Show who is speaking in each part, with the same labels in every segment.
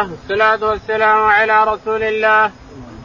Speaker 1: الصلاة والسلام على رسول الله.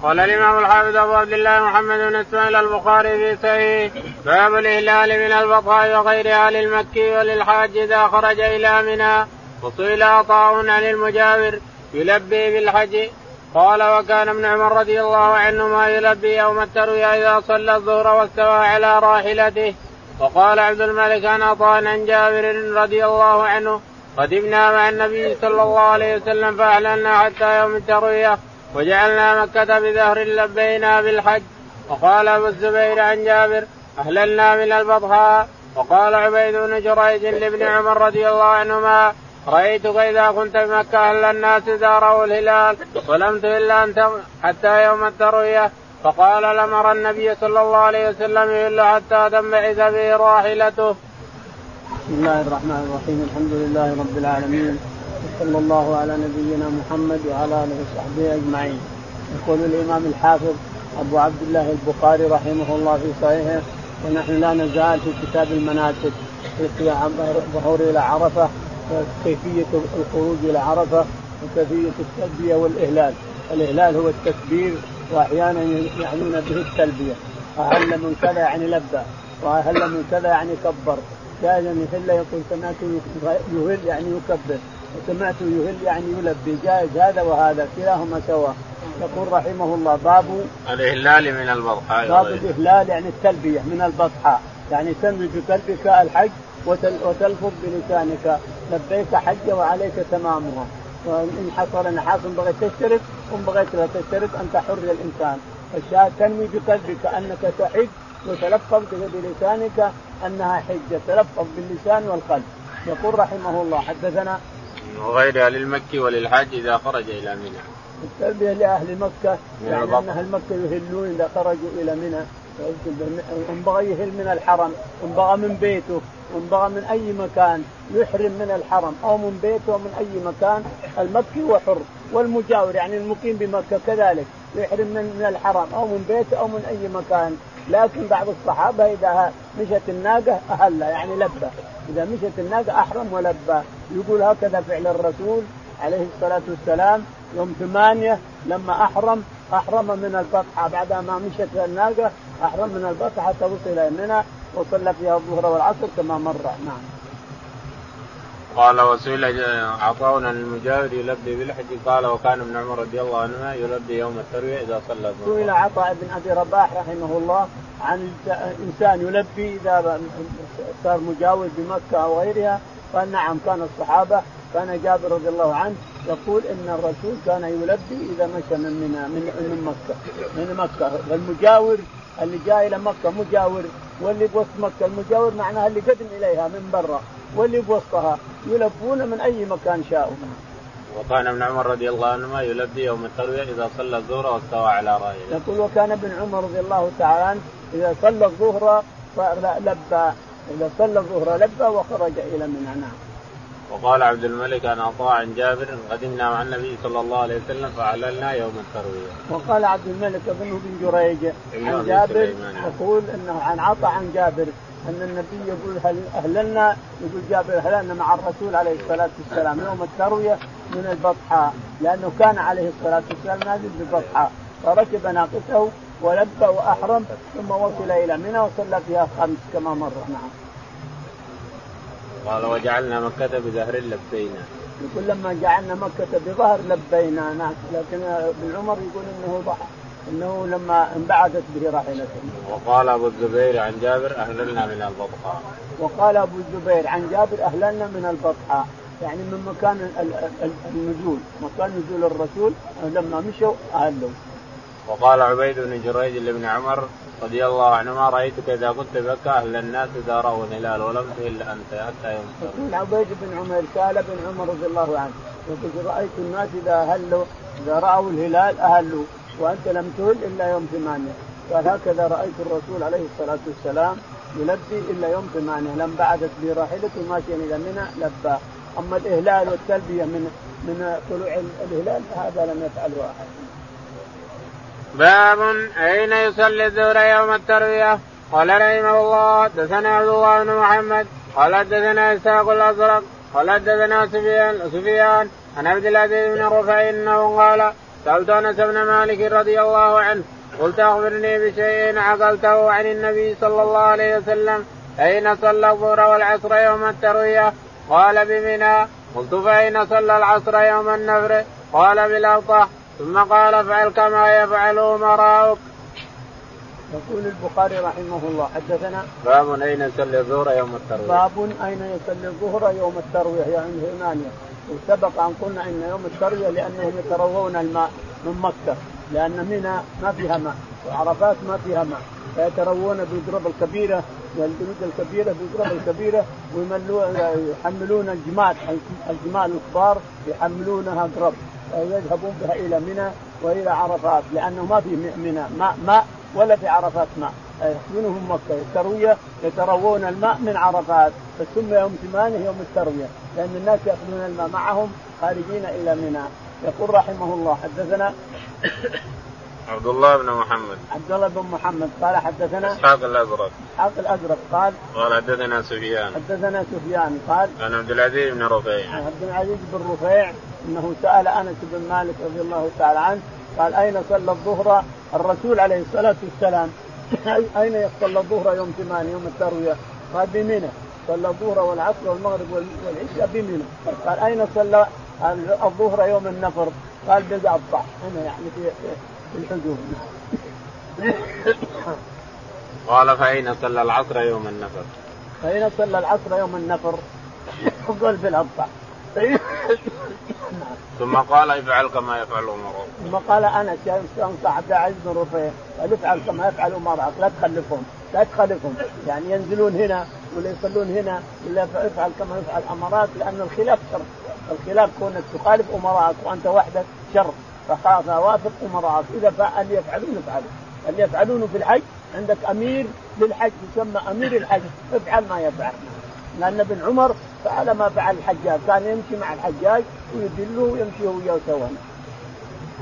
Speaker 1: قال الإمام الحافظ أبو عبد الله محمد بن إسماعيل البخاري في صحيح باب الإهلال من البطحاء وغيرها للمكي وللحاج إذا خرج إلى منى وسئل عطاء عن المجاور يلبي بالحج قال وكان ابن عمر رضي الله عنهما يلبي يوم التروية إذا صلى الظهر واستوى على راحلته وقال عبد الملك عن عطاء عن جابر رضي الله عنه قدمنا مع النبي صلى الله عليه وسلم فأعلنا حتى يوم التروية وجعلنا مكة بظهر لبينا بالحج. وقال أبو الزبير عن جابر أهللنا من البطحاء. وقال عبيد بن جريج لابن عمر رضي الله عنهما رأيتك إذا كنت بمكة أهل الناس داره الهلال ولم تهل أنت حتى يوم التروية. فقال لمر النبي صلى الله عليه وسلم يهل حتى تنبعث به راحلته.
Speaker 2: بسم الله الرحمن الرحيم الحمد لله رب العالمين وصلى الله على نبينا محمد وعلى آله وصحبه أجمعين. يقول الإمام الحافظ أبو عبد الله البخاري رحمه الله في صحيحه ونحن لا نزال في كتاب المناسك في ظهور إلى عرفة وكيفية الخروج إلى عرفة وكيفية التلبية والإهلال. الإهلال هو التكبير وأحيانا يعنون به التلبية. أهل من كذا يعني لبى وأهل من كذا يعني كبر جائز ان يهل يقول سمعت يهل يعني يكبر وسمعت يهل يعني يلبي جائز هذا وهذا كلاهما سواء يقول رحمه الله باب
Speaker 1: الإهلال من البطحاء
Speaker 2: باب الإهلال يعني التلبية من البطحاء يعني تنوي بقلبك الحج وتلفظ بلسانك. لبيك حج وعليك تمامها. وإن حصل نحاس بغيت تشترك وإن بغيت لا تشترك أنت حر الانسان الشاهد تنوي بقلبك أنك تحج وتلفظ بلسانك أنها حجة تلفظ باللسان والقلب. يقول رحمه الله حدثنا
Speaker 1: وغيرها للمكي وللحاج إذا خرج إلى منى.
Speaker 2: التلبيه لأهل مكة يعني أن أهل مكة يهلون إذا خرجوا إلى منى. إن بغى يهل من الحرم إن بغى من بيته إن بغى من أي مكان يحرم من الحرم أو من بيته من أي مكان المكي هو حر. والمجاور يعني المقيم بمكة كذلك يحرم من من الحرم أو من بيته أو من أي مكان. لكن بعض الصحابة إذا مشت الناقة أهل يعني لبى إذا مشت الناقة أحرم ولبى يقول هكذا فعل الرسول عليه الصلاة والسلام يوم ثمانية لما أحرم أحرم من البطحه بعد ما مشت الناقة أحرم من البطحه حتى وصل إلى منى وصلى فيها الظهر والعصر كما مر. نعم.
Speaker 1: قال وسئل عطاء عن المجاهد يلبي بالحج قال وكان ابن عمر رضي الله عنهما يلبي يوم الترويه إذا صلى.
Speaker 2: سئل عطاء بن أبي رباح رحمه الله عن إنسان يلبي إذا صار مجاور بمكة أو غيرها. قال نعم كان الصحابة كان جابر رضي الله عنه يقول إن الرسول كان يلبي إذا مشى من من من مكة من مكة. والمجاور اللي جاي إلى مكة مجاور واللي بوسط مكة المجاور معناها اللي قدم إليها من برا واللي بوسطها. يلبون من أي مكان شاءوا.
Speaker 1: وكان ابن عمر رضي الله عنهما يلبي يوم التروية إذا صلى الظهر واستوى على رأيه.
Speaker 2: يقول وكان ابن عمر رضي الله تعالى عنه إذا صلى الظهر لبى إذا صلى الظهر لبى وخرج إلى منى نعم.
Speaker 1: وقال عبد الملك عن عطاء عن جابر قدمنا مع النبي صلى الله عليه وسلم فعللنا يوم التروية.
Speaker 2: وقال عبد الملك بن بن جريج عن جابر يقول إنه عن عطاء عن جابر أن النبي يقول هل أهللنا؟ يقول جابر أهللنا مع الرسول عليه الصلاة والسلام يوم التروية من البطحاء لأنه كان عليه الصلاة والسلام نازل ببطحاء فركب ناقته ولبى وأحرم ثم وصل إلى منى وصلى فيها خمس كما مر. نعم.
Speaker 1: قال وجعلنا مكة بظهر لبينا.
Speaker 2: يقول لما جعلنا مكة بظهر لبينا. نعم. لكن ابن عمر يقول إنه ضحى. إنه لما انبعثت به راحلته.
Speaker 1: وقال أبو الزبير عن جابر أهللنا من البطحاء.
Speaker 2: وقال أبو الزبير عن جابر أهللنا من البطحاء يعني من مكان النزول مكان نزول الرسول لما مشوا أهلوا.
Speaker 1: وقال عبيد بن جريج لابن عمر رضي الله عنهما رأيتك إذا كنت بكى أهل الناس راوا الهلال ولم تهل أنت حتى يوم
Speaker 2: يقول عبيد بن عمر قال ابن عمر رضي الله عنه يقول رأيت الناس إذا اهلوا إذا رأوا الهلال أهلوا وأنت لم تهل إلا يوم ثمانية. قال هكذا رأيت الرسول عليه الصلاة والسلام يلبي إلا يوم ثمانية. لم بعدت به راحلته ماشيا إلى منى لبى. أما الإهلال والتلبية من من طلوع الهلال هذا لم يفعله أحد.
Speaker 1: باب أين يصلي الظهر يوم التروية؟ قال رحمه الله حدثنا عبد الله بن محمد. قال حدثنا إسحاق الأزرق. قال حدثنا سفيان سفيان عن عبد العزيز بن رفع إنه قال سألت أنس بن مالك رضي الله عنه قلت أخبرني بشيء عقلته عن النبي صلى الله عليه وسلم اين صلى الظهر والعصر يوم التروية قال بمنى قلت فاين صلى العصر يوم النفر قال بالاوطه ثم قال افعل كما يفعل أمراؤك.
Speaker 2: يقول البخاري رحمه الله حدثنا
Speaker 1: باب أين يصلي الظهر يوم التروية.
Speaker 2: باب أين يصلي الظهر يوم التروية يعني ثمانيه وسبق أن قلنا إن يوم التروية لأنهم يتروون الماء من مكة لأن منى ما فيها ماء وعرفات ما فيها ماء. فيتروون بالقرب الكبيرة والجنود الكبيرة بالقرب الكبيرة ويملون يحملون الجمال الجمال الكبار يحملونها قرب ويذهبون بها إلى منى وإلى عرفات لأنه ما في منى ماء ماء ولا في عرفات ماء. يحملهم مكة. التروية يتروون الماء من عرفات فسمي يوم ثمانية يوم التروية لأن الناس ياخذون الماء معهم خارجين إلى منى. يقول رحمه الله حدثنا
Speaker 1: عبد الله بن محمد.
Speaker 2: عبد الله بن محمد قال حدثنا
Speaker 1: إسحاق الأزرق.
Speaker 2: إسحاق الأزرق قال
Speaker 1: قال حدثنا سفيان.
Speaker 2: حدثنا سفيان قال
Speaker 1: عن عبد العزيز بن رفيع.
Speaker 2: عن عبد العزيز بن رفيع إنه سأل أنس بن مالك رضي الله تعالى عنه قال أين صلى الظهر؟ الرسول عليه الصلاة والسلام اين يصلى الظهر يوم ثمانية يوم التروية؟ قال بمنى صلى الظهر والعصر والمغرب والعشاء بمنى قال أين صلى الظهر يوم النفر؟ قال بالأبطح هنا يعني في في الحجوم
Speaker 1: قال فأين صلى العصر يوم النفر؟
Speaker 2: فأين صلى العصر يوم النفر؟ قال
Speaker 1: ثم قال افعل كما يفعل عمر.
Speaker 2: ثم قال انس يا عبد العزيز بن رفيع قال افعل كما يفعل امراءك لا تخلفهم لا تخلفهم. يعني ينزلون هنا ولا يصلون هنا ولا افعل كما يفعل امراك لأن الخلاف شر. الخلاف كونك تخالف امراءك وأنت وحدك شر. فخاف وافق امراءك إذا فعل يفعلون افعلوا اللي يفعلونه في الحج عندك أمير للحج يسمى أمير الحج. افعل ما يفعل. لأن ابن عمر فعل ما فعل الحجاج. كان يمشي مع الحجاج ويدله ويمشي هو وياه سوا.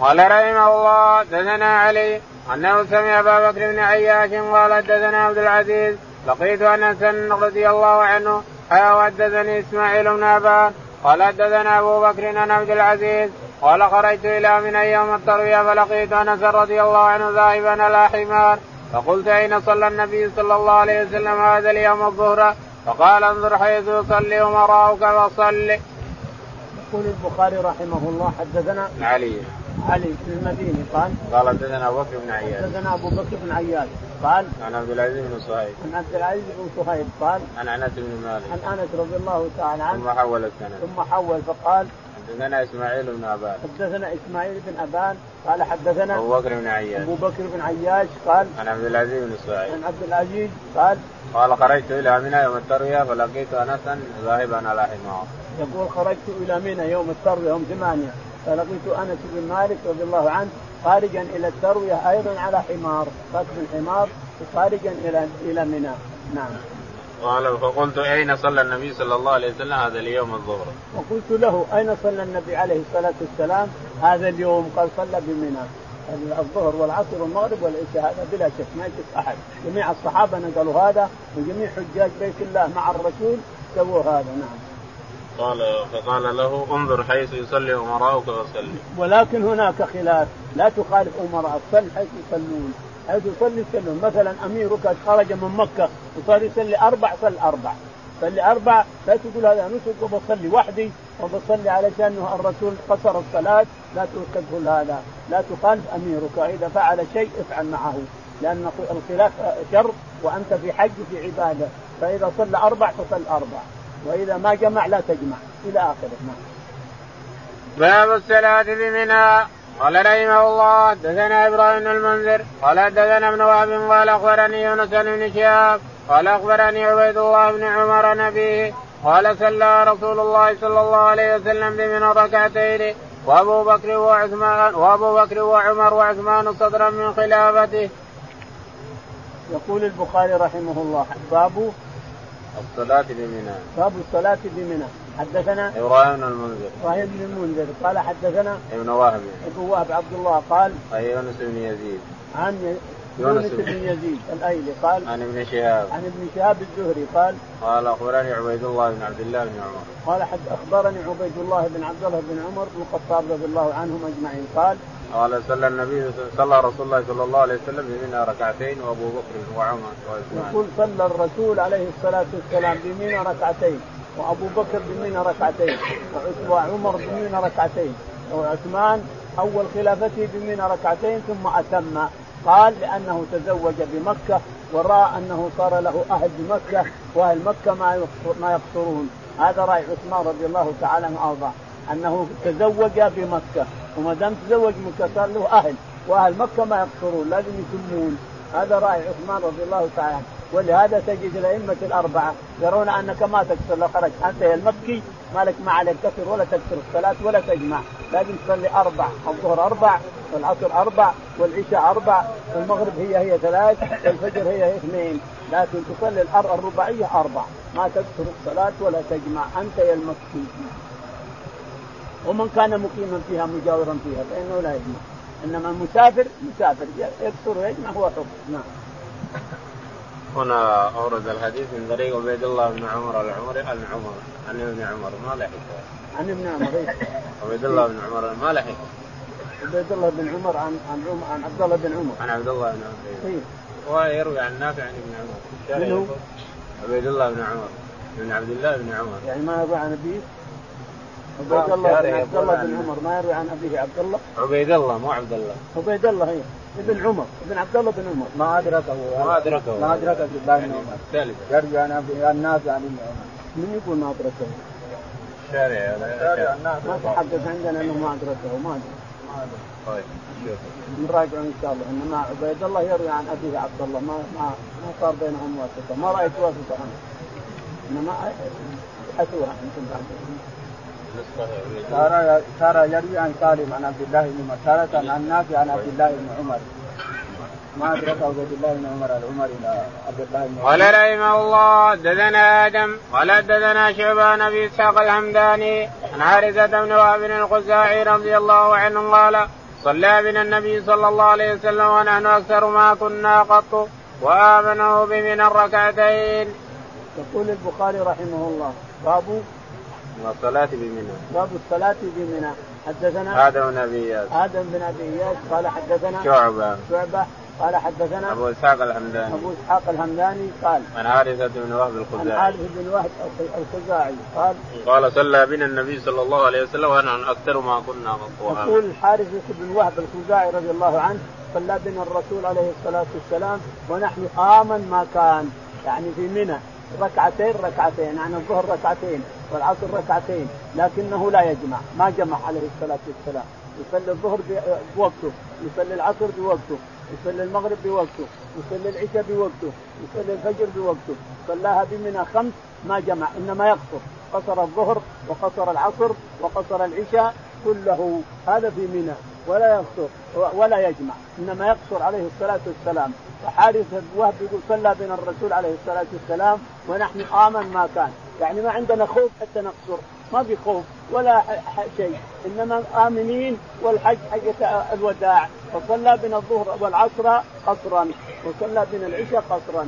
Speaker 1: قال رحمه الله دثنا علي أنه سمع أبا بكر بن عياش قال دثنا عبد العزيز لقيت أنس رضي الله عنه حدثني إسماعيل بن ابان قال حدثنا أبو بكر عن عبد العزيز قال خرجت إلى من يوم التروية فلقيت أنس رضي الله عنه ذاهبا على حمار فقلت أين صلى النبي صلى الله عليه وسلم هذا اليوم الظهر؟ فقال انظر حيث يصلي وراءك فصل.
Speaker 2: يقول البخاري رحمه الله حدثنا
Speaker 1: علي.
Speaker 2: علي بن المديني قال
Speaker 1: قال حدثنا أبو بكر بن عياش
Speaker 2: حدثنا أبو بكر بن عياش قال
Speaker 1: عن عبد العزيز بن صهيب.
Speaker 2: عن عبد العزيز بن صهيب قال
Speaker 1: عن أنس بن مالك.
Speaker 2: عن أنس رضي الله تعالى عنه
Speaker 1: ثم حول السند.
Speaker 2: ثم حول فقال
Speaker 1: حدثنا إسماعيل بن أبان.
Speaker 2: حدثنا إسماعيل بن أبان قال حدثنا
Speaker 1: أبو بكر بن عياش.
Speaker 2: أبو بكر بن عياش قال
Speaker 1: عن عبد العزيز بن صهيب
Speaker 2: عن عبد العزيز قال
Speaker 1: قال خرجت إلى منى يوم التروية فلقيت انسا ذاهبا على حمار.
Speaker 2: يقول خرجت إلى منى يوم التروية يوم ثمانية. فلقيت أنس بن مالك رضي الله عنه خارجا إلى التروية أيضا على حمار راكب حمار خارجا إلى إلى منى. نعم.
Speaker 1: قال فقلت أين صلى النبي صلى الله عليه وسلم هذا اليوم الظهر؟
Speaker 2: وقلت له أين صلى النبي عليه الصلاة والسلام هذا اليوم؟ قال صلى بمنى الظهر والعصر والمغرب والعشاء هذا بلا شك ما يشك أحد جميع الصحابة نقلوا هذا وجميع حجاج بيت الله مع الرسول سووا هذا نعم.
Speaker 1: قال فقال له انظر حيث يصلي أمراؤك فصلي.
Speaker 2: ولكن هناك خلاف لا تخالف امراءك صل حيث يصلون حيث يصلي يصلون مثلا اميرك خرج من مكة وصار يصلي أربع صل أربع. صلي أربع لا تقول هذا نسك وبصلي وحدي وبصلي علشان الرسول قصر الصلاة. لا تقول هذا. لا تخالف أميرك. اذا فعل شيء افعل معه لأن الخلاف شر وأنت في حج في عبادة. فإذا صلى أربع فصل أربع. وإذا ما جمع لا تجمع. إلى آخره. نعم.
Speaker 1: باب الصلاة بمنى. قال رحمه الله دثنا إبراهيم المنذر قال دثنا ابن وهب قال أخبرني يونس بن شهاب قال أخبرني عبيد الله بن عمر نبيه قال صلى رسول الله صلى الله عليه وسلم بمن ركعتين وأبو بكر وعثمان وأبو بكر وعمر وعثمان صدرا من خلافته.
Speaker 2: يقول البخاري رحمه الله باب
Speaker 1: الصلاة بمنى
Speaker 2: باب الصلاة بمنى حدثنا
Speaker 1: إبراهيم بن المنذر.
Speaker 2: إبراهيم بن المنذر. قال حدثنا
Speaker 1: ابن وهب.
Speaker 2: ابن وهب عبد الله قال
Speaker 1: عن يونس بن يزيد.
Speaker 2: عن يونس بن يزيد الأيلي قال
Speaker 1: عن ابن شهاب.
Speaker 2: عن ابن شهاب الزهري قال
Speaker 1: قال أخبرني عبيد الله بن عبد الله بن عمر.
Speaker 2: قال حد أخبرني عبيد الله بن عبد الله بن عمر بن الخطاب رضي الله عنهم أجمعين. قال
Speaker 1: قال صلى النبي صلى رسول الله صلى الله عليه وسلم بمنى ركعتين وأبو بكر وعمر
Speaker 2: وعثمان. يقول صلى الرسول عليه الصلاة والسلام بمنى ركعتين. وابو بكر بمنى ركعتين وعمر بمنى ركعتين وعثمان اول خلافته بمنى ركعتين ثم اتم. قال لأنه تزوج بمكة ورأى أنه صار له أهل بمكة وأهل مكة ما ما يقصرون. هذا رأي عثمان رضي الله تعالى عنه وارضاه أنه تزوج بمكة وما دام تزوج مكه صار له أهل وأهل مكة ما يقصرون لازم يتمون. هذا رأي عثمان رضي الله تعالى عنه. ولهذا تجد الأئمة الأربعة يرون أنك ما تكسر لو خرجت. أنت يا المكي مالك ما عليك كسر ولا تكسر الصلاة ولا تجمع. لازم تصلي أربع الظهر أربع والعصر أربع والعشاء أربع والمغرب هي هي ثلاث والفجر هي هي اثنين. لكن تصلي الرباعية أربع. ما تكسر الصلاة ولا تجمع. أنت يا المكي. ومن كان مقيما فيها مجاورا فيها فإنه لا يجمع. إنما المسافر مسافر. يكسر ويجمع هو حر نعم.
Speaker 1: هنا أورد الحديث من طريق عبيد الله بن عمر العمر عن عمر عن ابن عمر ما لحق
Speaker 2: عن ابن عمر إيه؟
Speaker 1: عبيد الله بن عمر ما لحق
Speaker 2: عبيد الله بن عمر عن عن عن عبد الله بن عمر
Speaker 1: عن عبد الله بن عمر
Speaker 2: إيه؟
Speaker 1: هو يروي عن نافع عن ابن عمر
Speaker 2: من هو؟
Speaker 1: عبيد الله بن عمر بن عبد الله بن عمر
Speaker 2: يعني ما يروي عن أبيه؟ عبيد الله بن عبد الله بن عمر ما يروي عن أبيه عبد الله؟
Speaker 1: عبيد الله مو عبد الله
Speaker 2: عبيد الله هي ابن عمر ابن عبد الله بن عمر.
Speaker 3: ما أدركه.
Speaker 1: ما أدركه.
Speaker 3: ما أدركه عبد الله بن عمر
Speaker 1: ثالث.
Speaker 3: يرجع الناس عن ابن عمر.
Speaker 2: من يقول ما أدركه؟
Speaker 1: الشارع
Speaker 3: يرجع الناس
Speaker 2: ما تحدث عندنا إنه ما أدركه ما ادري
Speaker 1: طيب
Speaker 2: نراجع إن شاء الله. انما عبيد الله يروي عن أبيه عبد الله. ما ما ما صار بينهم واسطة. ما رأيت واسطة. عنه انما ابحثوها أنتم بعد.
Speaker 3: صار يروي عن سالم عن عبد الله بن عمر. تارة عن نافع عن عبد الله بن عمر. ما أدرك عبد الله بن عمر العمر إلى عبد الله بن عمر.
Speaker 1: قال رحمه الله حدثنا آدم قال حدثنا شعبان ابي إسحاق الحمداني عن حارثة بن وهب الخزاعي رضي الله عنه قال صلى بنا النبي صلى الله عليه وسلم ونحن أكثر ما كنا قط وامنه بمن الركعتين.
Speaker 2: يقول البخاري رحمه الله باب
Speaker 1: الصلاة بمنى.
Speaker 2: باب الصلاة بمنى. حدثنا
Speaker 1: آدم بن أبي إياس.
Speaker 2: آدم بن أبي إياس. قال حدثنا
Speaker 1: شعبة.
Speaker 2: شعبة. قال حدثنا
Speaker 1: أبو إسحاق الحمداني.
Speaker 2: أبو إسحاق الهمداني قال
Speaker 1: عن حارثة بن وهب
Speaker 2: عن
Speaker 1: الخزاعي
Speaker 2: حارث بن وهب الخزاعي. قال
Speaker 1: قال صلى بنا النبي صلى الله عليه وسلم ونحن أكثر ما كنا مقوها
Speaker 2: يقول الحارث بن وهب الخزاعي رضي الله عنه صلى بنا الرسول عليه الصلاة والسلام ونحن آمن ما كان. يعني في منى. ركعتين ركعتين. يعني الظهر ركعتين والعصر ركعتين. لكنه لا يجمع. ما جمع عليه الصلاة والسلام. يصلي الظهر بوقته. يصلي العصر بوقته. يصلي المغرب بوقته. يصلي العشاء بوقته. يصلي الفجر بوقته. صلاها بمنى خمس ما جمع. إنما يقصر. قصر الظهر وقصر العصر وقصر العشاء كله. هذا في منى. ولا يقصر ولا يجمع. إنما يقصر عليه الصلاة والسلام. وحارث وهب يقول صلى بنا الرسول عليه الصلاة والسلام ونحن آمن ما كان. يعني ما عندنا خوف حتى نقصر. ما في خوف ولا شيء. إنما آمنين والحج حجه الوداع. فصلى بنا الظهر والعصر قصرا. وصلى بنا العشاء قصرا.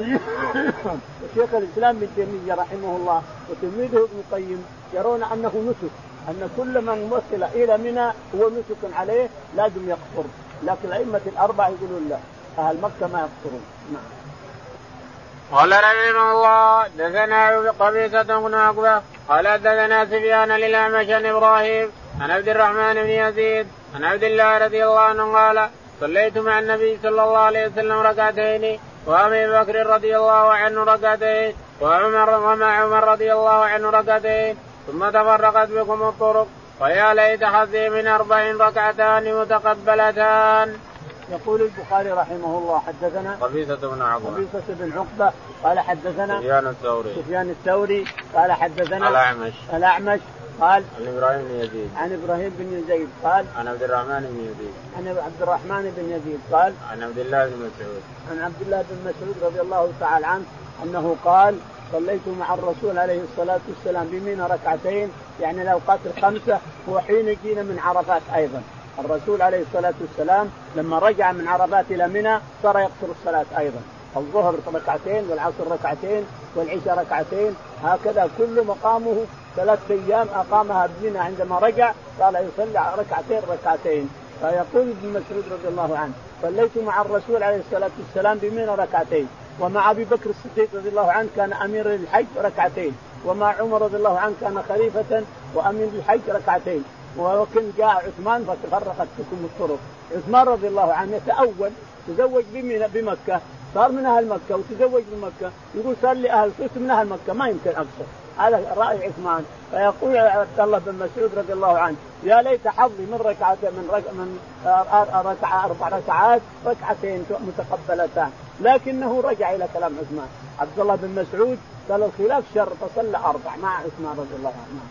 Speaker 2: وشيخ الإسلام ابن تيمية رحمه الله وتلميذه ابن القيم يرون أنه نسك. أن كل من وصل إلى منى هو نسك عليه لازم يقصر لكن الأئمة الأربعة يقولون لا أهل مكة ما يقصرون نعم.
Speaker 1: قال رحمه الله دثنا قبيصة بن عقبة قال دثنا سفيان للأعمش عن إبراهيم عن عبد الرحمن بن يزيد عن عبد الله رضي الله عنه قال صليت مع النبي صلى الله عليه وسلم ركعتين وابي بكر رضي الله عنه ركعتين وعمر ومع عمر رضي الله عنه ركعتين ثم تفرقت بكم الطرق ويا ليت حظي من أربع ركعتان متقبلتان.
Speaker 2: يقول البخاري رحمه الله حدثنا
Speaker 1: قبيصة بن عقبة
Speaker 2: قبيصة بن عقبة قال حدثنا
Speaker 1: سفيان الثوري.
Speaker 2: سفيان الثوري قال حدثنا
Speaker 1: الأعمش.
Speaker 2: الأعمش قال
Speaker 1: عن إبراهيم بن يزيد.
Speaker 2: عن إبراهيم بن يزيد قال
Speaker 1: عن عبد الرحمن بن يزيد.
Speaker 2: عن عبد الرحمن بن يزيد قال
Speaker 1: عن عبد الله بن مسعود.
Speaker 2: عن عبد الله بن مسعود رضي الله تعالى عنه أنه قال صليت مع الرسول عليه الصلاة والسلام بمنى ركعتين يعني الأوقات الخمسة وحين جينا من عرفات أيضا. الرسول عليه الصلاة والسلام لما رجع من عرفات إلى منى صار يقصر الصلاة أيضا. الظهر ركعتين والعصر ركعتين والعشاء ركعتين هكذا كل مقامه ثلاث أيام أقامها بمنى. عندما رجع قال يصلي ركعتين ركعتين. فيقول ابن مسعود رضي الله عنه صليت مع الرسول عليه الصلاة والسلام بمنى ركعتين. ومع أبي بكر الصديق رضي الله عنه كان أمير للحج ركعتين ومع عمر رضي الله عنه كان خليفة وأمير للحج ركعتين. ولكن جاء عثمان فتفرقت بكم الطرق. عثمان رضي الله عنه يتأول تزوج بمكة صار من أهل مكة وتزوج بمكة يقول صار لي أهل صرت من أهل مكة ما يمكن أقصر. هذا رأي عثمان. فيقول عبد الله بن مسعود رضي الله عنه يا ليت حظي من ركعه من رك من ركعه أربع ركعات ركعتين متقبلتان. لكنه رجع إلى كلام عثمان. عبد الله بن مسعود قال الخلاف شر فصلى أربع مع عثمان رضي الله عنه.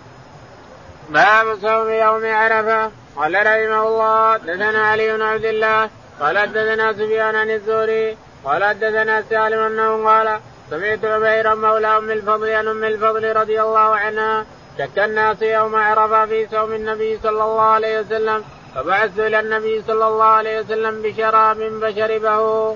Speaker 1: باب صوم يوم عرفة. قال رحمه الله دثنا علي بن عبد الله قال حدثنا سفيان عن الزهري قال حدثنا سالم أنه قال سمعت عبيرا مولى أم الفضل عن أم الفضل رضي الله عنها شك الناس يوم عرفه في صوم النبي صلى الله عليه وسلم فبعثت إلى النبي صلى الله عليه وسلم بشراب فشربه.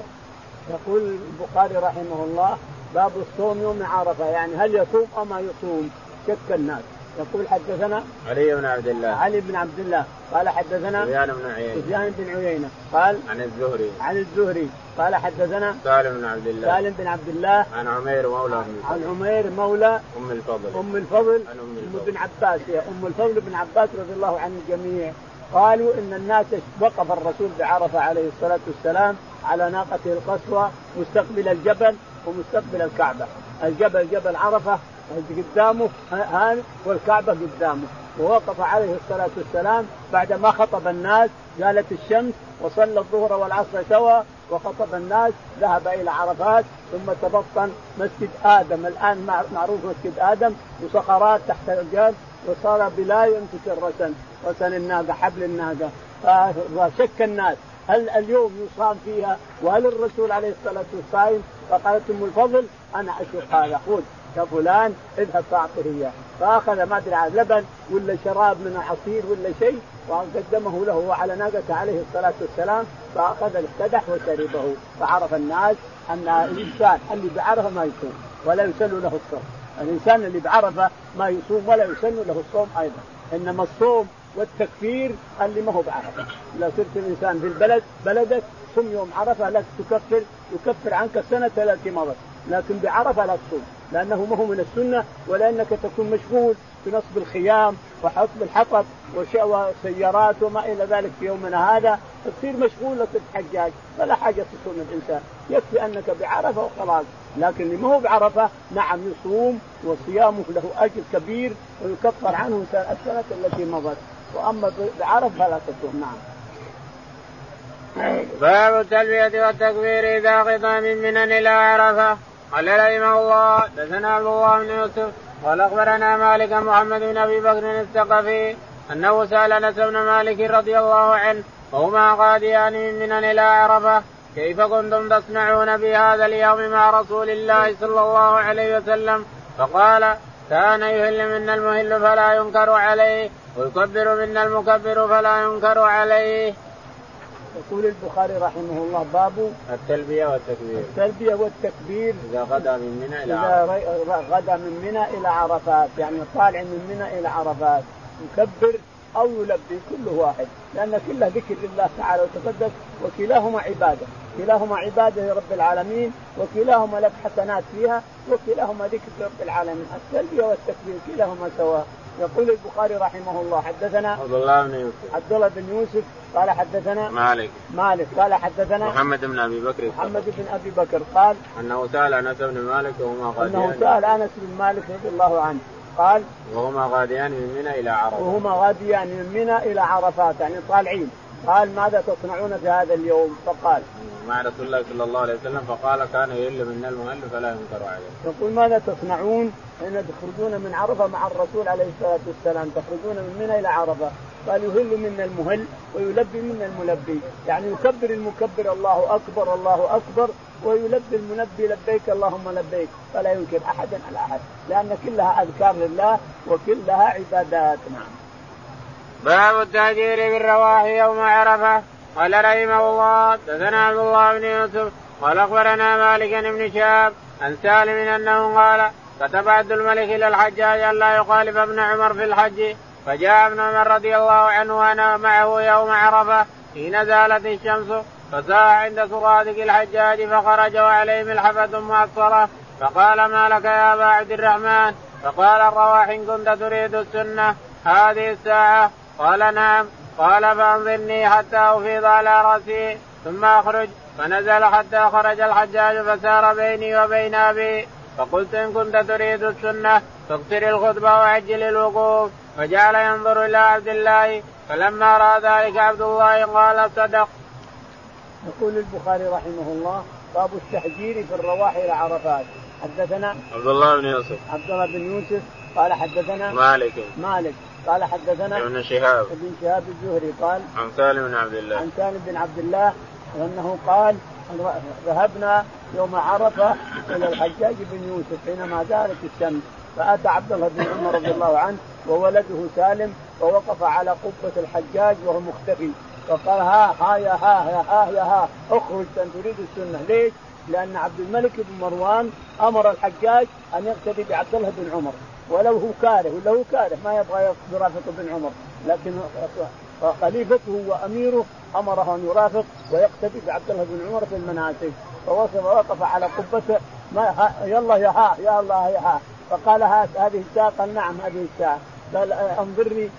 Speaker 2: يقول البخاري رحمه الله باب الصوم يوم عرفة يعني هل يصوم أو ما يصوم شك الناس يقول حدثنا
Speaker 1: علي بن عبد الله.
Speaker 2: علي بن عبد الله. قال حدثنا
Speaker 1: سفيان بن عيينة.
Speaker 2: سفيان بن عيينة. قال
Speaker 1: عن الزهري.
Speaker 2: عن الزهري. قال حدثنا
Speaker 1: سالم بن عبد الله.
Speaker 2: سالم بن عبد الله.
Speaker 1: عن عمير مولى
Speaker 2: عن عمير مولى
Speaker 1: أم الفضل.
Speaker 2: أم الفضل.
Speaker 1: عن أم
Speaker 2: الفضل. بن عباس. يا أم الفضل بن عباس رضي الله عن الجميع قالوا إن الناس وقف الرسول بعرفة عليه الصلاة والسلام على ناقته القصوى مستقبل الجبل ومستقبل الكعبة، الجبل جبل عرفة قدامه هان والكعبة قدامه. ووقف عليه الصلاة والسلام بعد ما خطب الناس زالت الشمس وصلى الظهر والعصر سوا وخطب الناس ذهب إلى عرفات ثم تبطن مسجد آدم. الآن معروف مسجد آدم وصخرات تحت الجبل وصار بلا يمسك الرسن رسن الناقة حبل الناقة. فشك الناس. هل اليوم يصام فيها؟ وهل الرسول عليه الصلاة والسلام فقالت ام الفضل؟ أنا اشق هذا. خذ يا فلان اذهب فاعطه إياه. فأخذ ما أدري لبن ولا شراب من عصير ولا شيء وقدمه له وعلى ناقته عليه الصلاة والسلام فأخذ القدح وشربه. فعرف الناس أن الإنسان اللي بعرفه ما يصوم ولا يسن له الصوم. الإنسان اللي بعرفه ما يصوم ولا يسن له الصوم أيضا. إنما الصوم والتكفير اللي ما هو بعرفه. لو صرت الإنسان في البلد بلدك صم يوم عرفه لك تكفر يكفر عنك السنة التي مضت لكن بعرفه لا تصوم. لأنه ما هو من السنة ولأنك تكون مشغول بنصب الخيام وحطب الحطب وسيارات وما إلى ذلك في يومنا هذا تصير مشغول الحجاج فلا حاجة تصوم الإنسان. يكفي أنك بعرفة وخلاص. لكن اللي ما هو بعرفة نعم يصوم وصيامه له أجر كبير ويكفر عنه السنة التي مضت. وأما بعرفة فلا تصوم. نعم.
Speaker 1: باب التلبية والتكبير إذا قضى من منن إلى عرفة. قال رحمه الله دثنا عبد الله بن يوسف قال أخبرنا مالك محمد بن أبي بكر الثقفي أنه سأل أنس بن مالك رضي الله عنه وهما قاديان من منن إلى عرفة كيف كنتم تصنعون في هذا اليوم مع رسول الله صلى الله عليه وسلم؟ فقال كان يهل منا المهل فلا ينكر عليه ويكبر منا المكبر فلا ينكر عليه.
Speaker 2: يقول البخاري رحمه الله باب
Speaker 1: التلبية والتكبير.
Speaker 2: التلبية والتكبير
Speaker 1: إذا غدا من منى إلى
Speaker 2: إذا غدا من منى إلى عرفات يعني طالع من منى إلى عرفات. يكبر أو يلبي كل واحد. لأن كلها ذكر لله تعالى وتقدس وكلاهما عبادة. كلاهما عبادة لرب العالمين وكلاهما لك حسنات فيها وكلاهما ذكر لرب العالمين. التلبية والتكبير كلاهما سواء. يقول البخاري رحمه الله حدثنا
Speaker 1: عبد الله بن يوسف.
Speaker 2: عبد الله بن يوسف قال حدثنا
Speaker 1: مالك.
Speaker 2: مالك قال حدثنا
Speaker 1: محمد بن أبي بكر.
Speaker 2: محمد بن أبي بكر قال
Speaker 1: أنه سأل أنس بن مالك وهما غاديان
Speaker 2: أنه سأل أنس بن مالك رضي الله عنه. قال
Speaker 1: وهما غاديان من منى إلى عرفات
Speaker 2: وهما غاديان من منى إلى عرفات يعني طالعين. قال ماذا تصنعون في هذا اليوم؟ فقال
Speaker 1: مع رسول الله صلى الله عليه وسلم فقال كان يهل منا المهل فلا ينكر عليه.
Speaker 2: يقول ماذا تصنعون حين تخرجون من عرفة مع الرسول عليه الصلاة والسلام تخرجون من منى إلى عرفة قال يهل منا المهل ويلبي منا الملبي يعني يكبر المكبر الله أكبر الله أكبر ويلبي المنبي لبيك اللهم لبيك فلا ينكر أحدا على أحد لأن كلها أذكار لله وكلها عبادات نعم.
Speaker 1: باب التهجير بالرواح يوم عرفة. قال رحمه الله دثنا عبد الله بن يوسف قال أخبرنا مالك بن شهاب عن سالم أنه قال كتب عبد الملك إلى الحجاج الا يخالف ابن عمر في الحج. فجاء ابن عمر رضي الله عنه وأنا معه يوم عرفة حين زالت الشمس فساء عند سرادق الحجاج فخرج وعليه ملحفة معصرة فقال ما لك يا أبا عبد الرحمن؟ فقال الرواح إن كنت تريد السنة. هذه الساعة قال نعم. قال فأنظرني حتى أفيض على رأسي ثم أخرج. فنزل حتى خرج الحجاج فسار بيني وبين أبي. فقلت إن كنت تريد السنة فاقصر الخطبة وعجل الوقوف. فجعل ينظر إلى عبد الله فلما رأى ذلك عبد الله قال صدق.
Speaker 2: يقول البخاري رحمه الله باب التحجير في الرواح إلى عرفات حدثنا
Speaker 1: عبد الله بن يوسف.
Speaker 2: عبد الله بن يوسف قال حدثنا
Speaker 1: مالك.
Speaker 2: مالك. قال حدثنا
Speaker 1: ابن شهاب.
Speaker 2: ابن شهاب الزهري قال
Speaker 1: عن سالم بن عبد الله.
Speaker 2: عن سالم بن عبد الله أنه قال ذهبنا يوم عرفة إلى الحجاج بن يوسف حينما زالت الشمس فأتى عبد الله بن عمر رضي الله عنه وولده سالم فوقف على قبة الحجاج وهو مختفي. فقال ها ها يا ها يا ها يا ها اخرج تريد السنة. ليش؟ لأن عبد الملك بن مروان أمر الحجاج أن يقتدي بعبد الله بن عمر. ولو هو كاره ولا هو كاره ما يبغى يرافق بن عمر. لكن خليفته وأميره أمره أن يرافق ويقتدي بعبد الله بن عمر في المناسك فوصف وقف على قبته ما يلا يا ها يا الله يا ها. فقال هذه الساعة؟ قال نعم هذه الساعة. قال انظرني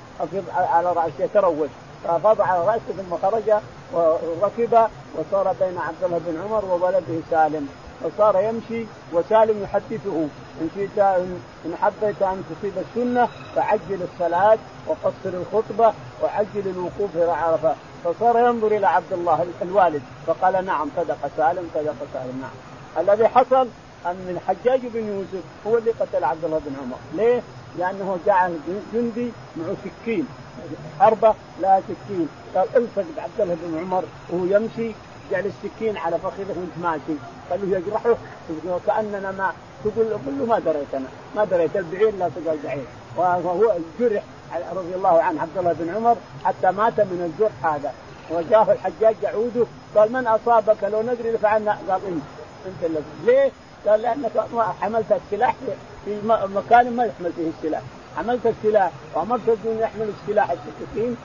Speaker 2: على رأسي يتروج فافاض على رأسه ثم خرج وركب وصار بين عبد الله بن عمر وولده سالم. فصار يمشي وسالم يحدثه. إن شئت ان حبيت أن تصيب السنة فعجل الصلاة وقصر الخطبة وعجل الوقوف إلى عرفة. فصار ينظر إلى عبد الله الوالد فقال نعم صدق سالم صدق سالم نعم. الذي حصل أن الحجاج بن يوسف هو اللي قتل عبد الله بن عمر. ليه؟ لأنه جعل جندي معه سكين. حربة لا سكين. قال الصق بعبد الله بن عمر وهو يمشي جعل السكين على فخذه وانت ماشي. له يجرحه وكأننا ما تقول قل له ما دريت أنا ما دريت البعير لا تقال بعير. وهو جرح رضي الله عنه عبد الله بن عمر حتى مات من الجرح هذا. وجاه الحجاج يعوده قال من أصابك؟ لو ندري لفعلنا قال انت إنت الذي ليه؟ قال لأنك حملت السلاح في مكان ما يحمل فيه السلاح. حملت السلاح وأمرت الدين يحمل السلاح السكين.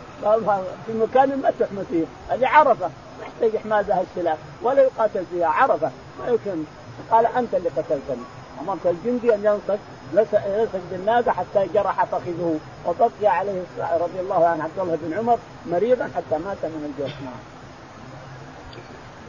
Speaker 2: في مكان ما تحمل فيه. هذه عرفة ما يحتاج احمال السلاح ولا يقاتل فيها عرفة. ما يمكن قال أنت اللي قتلتني. امرت الجندي أن ينصت يلصق بالناقة حتى جرح فخذه. وبقي عليه رضي الله عنه عبد الله بن عمر مريضا حتى مات من الجوع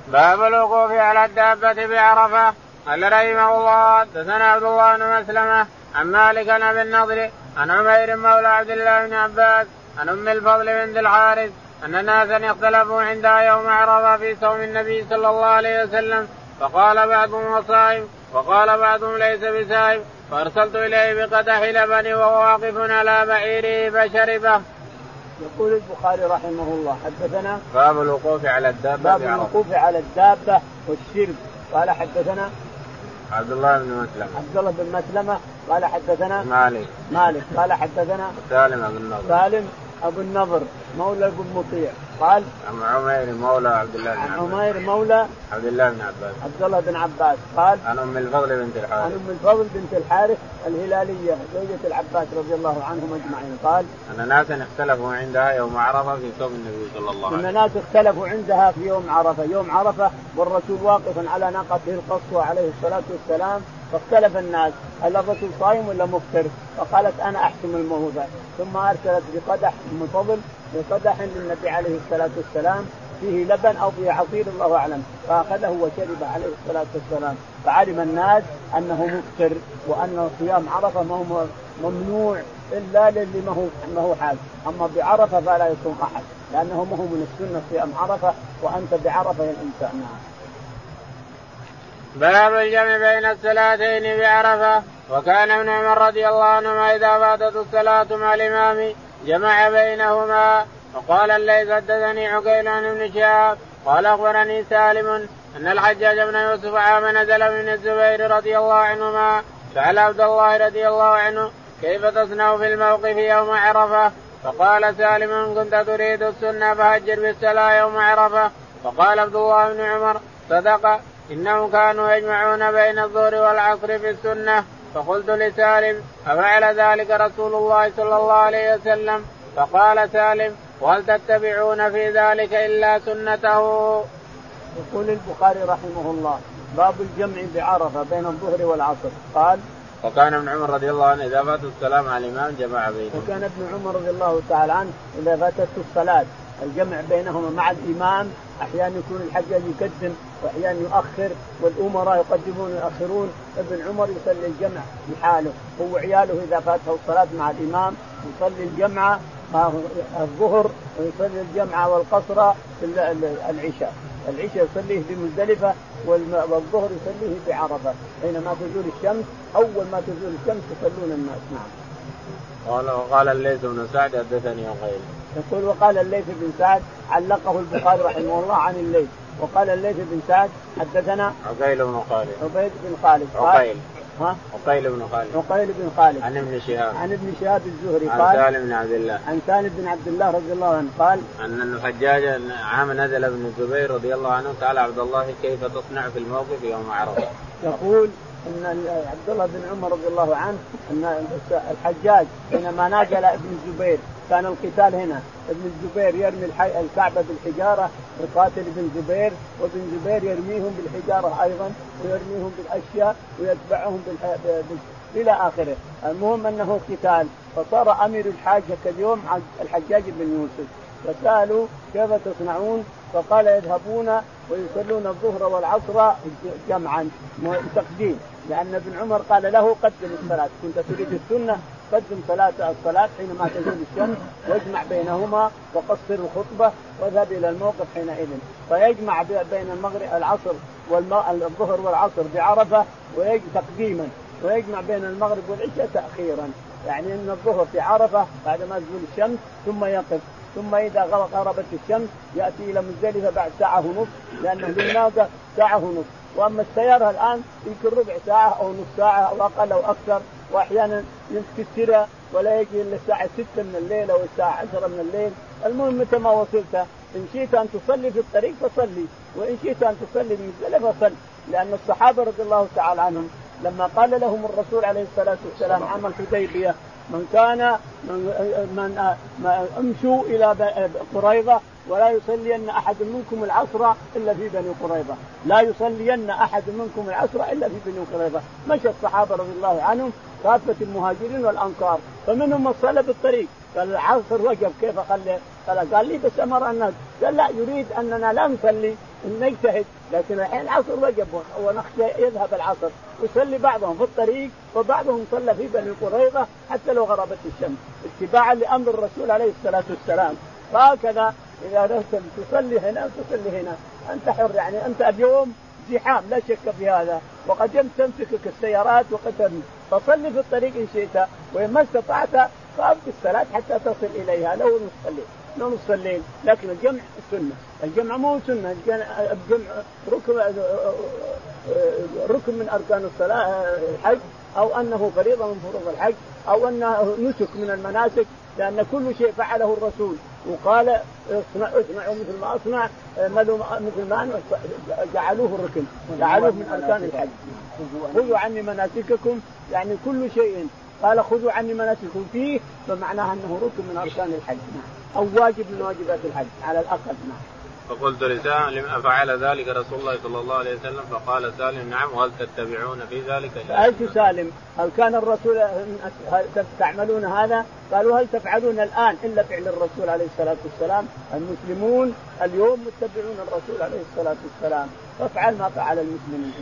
Speaker 1: باب الوقوف على الدابة بعرفة قال رحمه الله حدثنا عبد الله بن مسلمة عن مالك عن أبي النضر عن عمير مولى عبد الله بن عباس عن أم الفضل بنت الحارث أن ناسا اختلفوا عندها يوم عرفة في صوم النبي صلى الله عليه وسلم فقال بعضهم وصائم وقال بعضهم ليس بسائم فأرسلت إليه بقدح لبن وهو واقف على بعيره فشربه.
Speaker 2: يقول البخاري رحمه الله حدثنا
Speaker 1: باب الوقوف على الدابة
Speaker 2: باب الوقوف على الدابة والشرب. قال حدثنا
Speaker 1: عبد الله بن مسلمة.
Speaker 2: عبد الله بن مسلمة. قال حدثنا
Speaker 1: مالك.
Speaker 2: مالك. قال حدثنا
Speaker 1: سالم بن النضر
Speaker 2: سالم أبو النضر مولى ابو مطيع قال؟
Speaker 1: عن عمير مولى عبد الله بن
Speaker 2: عن
Speaker 1: عباس.
Speaker 2: عمير مولى
Speaker 1: عبد الله بن عباس.
Speaker 2: عبد الله بن عباس. قال؟
Speaker 1: عن أم الفضل بنت
Speaker 2: عن
Speaker 1: الحارث
Speaker 2: أم الفضل بنت الحارث الهلالية زوجة العباس رضي الله عنهم أجمعين. قال؟
Speaker 1: أن ناسا اختلفوا عندها يوم عرفة في صوم النبي صلى الله عليه
Speaker 2: إن
Speaker 1: وسلم.
Speaker 2: ناس اختلفوا عندها في يوم عرفة، يوم عرفة والرسول واقف على ناقته القصوى عليه الصلاة والسلام. فاختلف الناس هل الرسول صايم ولا مفطر؟ فقالت أنا احسم الموضع ثم أرسلت بقدح ام الفضل بقدح للنبي عليه الصلاة والسلام فيه لبن أو فيه عصير الله أعلم فأخذه وشرب عليه الصلاة والسلام فعلم الناس أنه مفطر وأن صيام عرفة ما هو ممنوع إلا للي ما هو ما هو حال أما بعرفة فلا يصوم أحد لأنه ما هو من السنة صيام عرفة وأنت بعرفة الانسان نعم.
Speaker 1: باب الجمع بين الصلاتين بعرفه وكان ابن عمر رضي الله عنهما إذا فاتت الصلاة مع الإمام جمع بينهما. وقال الليث حدثني عقيل عن ابن شهاب. قال أخبرني سالم أن الحجاج بن يوسف عام نزل من الزبير رضي الله عنهما. سأل عبد الله رضي الله عنه كيف تصنع في الموقف يوم عرفة؟ فقال سالم كنت تريد السنة فهجر بالسلا يوم عرفة. فقال عبد الله بن عمر صدق. إنهم كانوا يجمعون بين الظهر والعصر في السنة فقلت لسالم أفعل ذلك رسول الله صلى الله عليه وسلم فقال سالم وهل تتبعون في ذلك إلا سنته.
Speaker 2: يقول البخاري رحمه الله باب الجمع بعرفة بين الظهر والعصر قال
Speaker 1: وكان ابن عمر رضي الله عنه إذا فاتت السلام على الإمام جمع بينهم.
Speaker 2: وكان ابن عمر رضي الله تعالى عنه إذا فاتته الصلاة الجمع بينهما مع الإمام أحيانا يكون الحجاج يقدم واحيانا يؤخر والأمراء يقدمون ويؤخرون. ابن عمر يصلي الجمع لحاله هو وعياله إذا فاته الصلاة مع الإمام يصلي الجمع الظهر ويصلي الجمع والقصر العشاء. العشاء يصليه بمزدلفه والظهر يصليه بعرفه حينما تزول الشمس أول ما تزول الشمس يصلون الناس. نعم.
Speaker 1: قال وقال الليث بن سعد حدثني وغيره.
Speaker 2: يقول وقال الليث بن سعد علقه البخاري رحمه الله عن الليث. وقال الليث بن سعد حدثنا
Speaker 1: عقيل بن خالد.
Speaker 2: عبيد بن خالد.
Speaker 1: عقيل.
Speaker 2: ها؟
Speaker 1: عقيل بن خالد.
Speaker 2: عقيل بن خالد.
Speaker 1: عن ابن شهاب.
Speaker 2: عن ابن شهاب الزهري
Speaker 1: قال عن سالم بن عبد الله.
Speaker 2: عن سالم بن عبد الله رضي الله عنه قال
Speaker 1: أن الحجاج عام نزل ابن الزبير رضي الله عنه. قال عبد الله كيف تصنع في الموقف يوم عرفة؟
Speaker 2: يقول إن عبد الله بن عمر رضي الله عنه أن الحجاج حينما نازل ابن الزبير كان القتال هنا. ابن الزبير يرمي الحي... الكعبة بالحجارة يقاتل ابن زبير وابن زبير يرميهم بالحجارة أيضا ويرميهم بالأشياء ويتبعهم بالح... بال... إلى آخره، المهم أنه قتال. فصار أمير الحاج اليوم الحجاج بن يوسف. فسألوا كيف تصنعون؟ فقال يذهبون ويصلون الظهر والعصر جمعا تقديم. لأن ابن عمر قال له قدم الصلاة. كنت تريد السنة قدم صلاة الصلاة حينما تزول الشمس واجمع بينهما وقصر الخطبة واذهب إلى الموقف حينئذ. فيجمع بين المغرب العصر والظهر والعصر بعرفة ويجمع تقديما. ويجمع بين المغرب والعشاء تأخيرا. يعني أن الظهر في عرفة بعد ما تزول الشمس ثم يقف. ثم إذا غربت الشمس يأتي إلى مزدلفة بعد ساعة ونصف لأنه للناقه ساعة ونصف وأما السيارة الآن يمكن ربع ساعة أو نصف ساعة أو أقل أو أكثر وأحيانا يكسرها ولا يجي إلا الساعة 6 من الليل أو الساعة 10 من الليل. المهم متى ما وصلت إن شئت أن تصلي في الطريق فصلي وإن شئت أن تصلي في مزدلفه فصل لأن الصحابة رضي الله تعالى عنهم لما قال لهم الرسول عليه الصلاة والسلام عام الحديبية من كان من, من امشوا إلى قريظة ولا يصلين أحد منكم العصر إلا في بني قريظة، لا يصلين أحد منكم العصر إلا في بني قريظة، مشى الصحابة رضي الله عنهم كافة المهاجرين والأنصار، فمنهم من صلى بالطريق، قال العصر وقف كيف قال قال قال لي بس أمر الناس، قال لا يريد أننا لا نصلي. نجتهد لكن الحين العصر وقف ونخشى يذهب العصر يصلي بعضهم في الطريق وبعضهم صلى في بني قريظة حتى لو غربت الشمس اتباعا لأمر الرسول عليه الصلاة والسلام. فهكذا إذا اردت تصلي هنا تصلي هنا أنت حر يعني أنت اليوم زحام لا شك في هذا. وقد تمسكك السيارات وقد فصلي في الطريق إن شئت وإن ما استطعت فأبقي الصلاة حتى تصل إليها لو نصلي لو نصلي لكن الجمع سنة. الجمع مو سنة الجمع ركن ركن من أركان الصلاة الحج أو أنه فريضة من فروض الحج أو أنه نسك من المناسك لأن كل شيء فعله الرسول. وقال اصنع اصنعوا مثل ما أصنع مثل ما جعلوه الركن جعلوه من أركان الحج. خذوا عني مناسككم يعني كل شيء قال خذوا عني مناسككم فيه فمعناها أنه ركن من أركان الحج أو واجب من واجبات الحج على الأقل نعم
Speaker 1: فقلت لسالم افعل ذلك رسول الله صلى الله عليه وسلم فقال سالم نعم وهل تتبعون في ذلك؟
Speaker 2: سألت سالم هل كان الرسول هل تعملون هذا؟ قالوا هل تفعلون الآن إلا فعل الرسول عليه الصلاة والسلام؟ المسلمون اليوم متبعون الرسول عليه الصلاة والسلام فافعل ما فعل المسلمين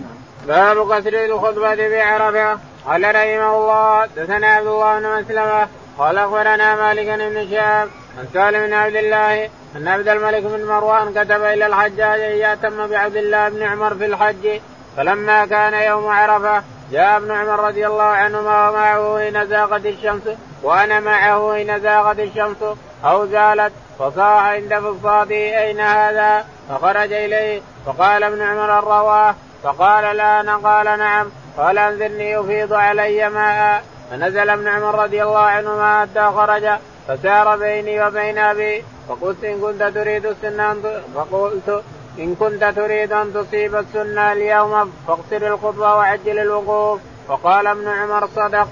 Speaker 1: باب قصر الخطبة بعرفه قال رحمه الله دثنا عبد الله بن مسلمة قال أخبرنا مالك بن شهاب عن سالم بن عبد الله أن عبد الملك بن مروان كتب إلى الحجاج ان ياتم بعبد الله بن عمر في الحج. فلما كان يوم عرفة جاء ابن عمر رضي الله عنهما ومعه حين زاغت الشمس وأنا معه حين زاغت الشمس. أو زالت فصاح عند فصاته أين هذا؟ فخرج إليه فقال ابن عمر الرواه فقال لا أنا قال نعم قال أنذرني يفيض علي ماء. فنزل ابن عمر رضي الله عنهما حتى خرج فسار بيني وبين أبي. فقلت إن كنت تريد السنة فقلت إن كنت تريد أن تصيب السنة اليوم فاقصر الخطبة وعجل الوقوف. وقال ابن عمر صدق.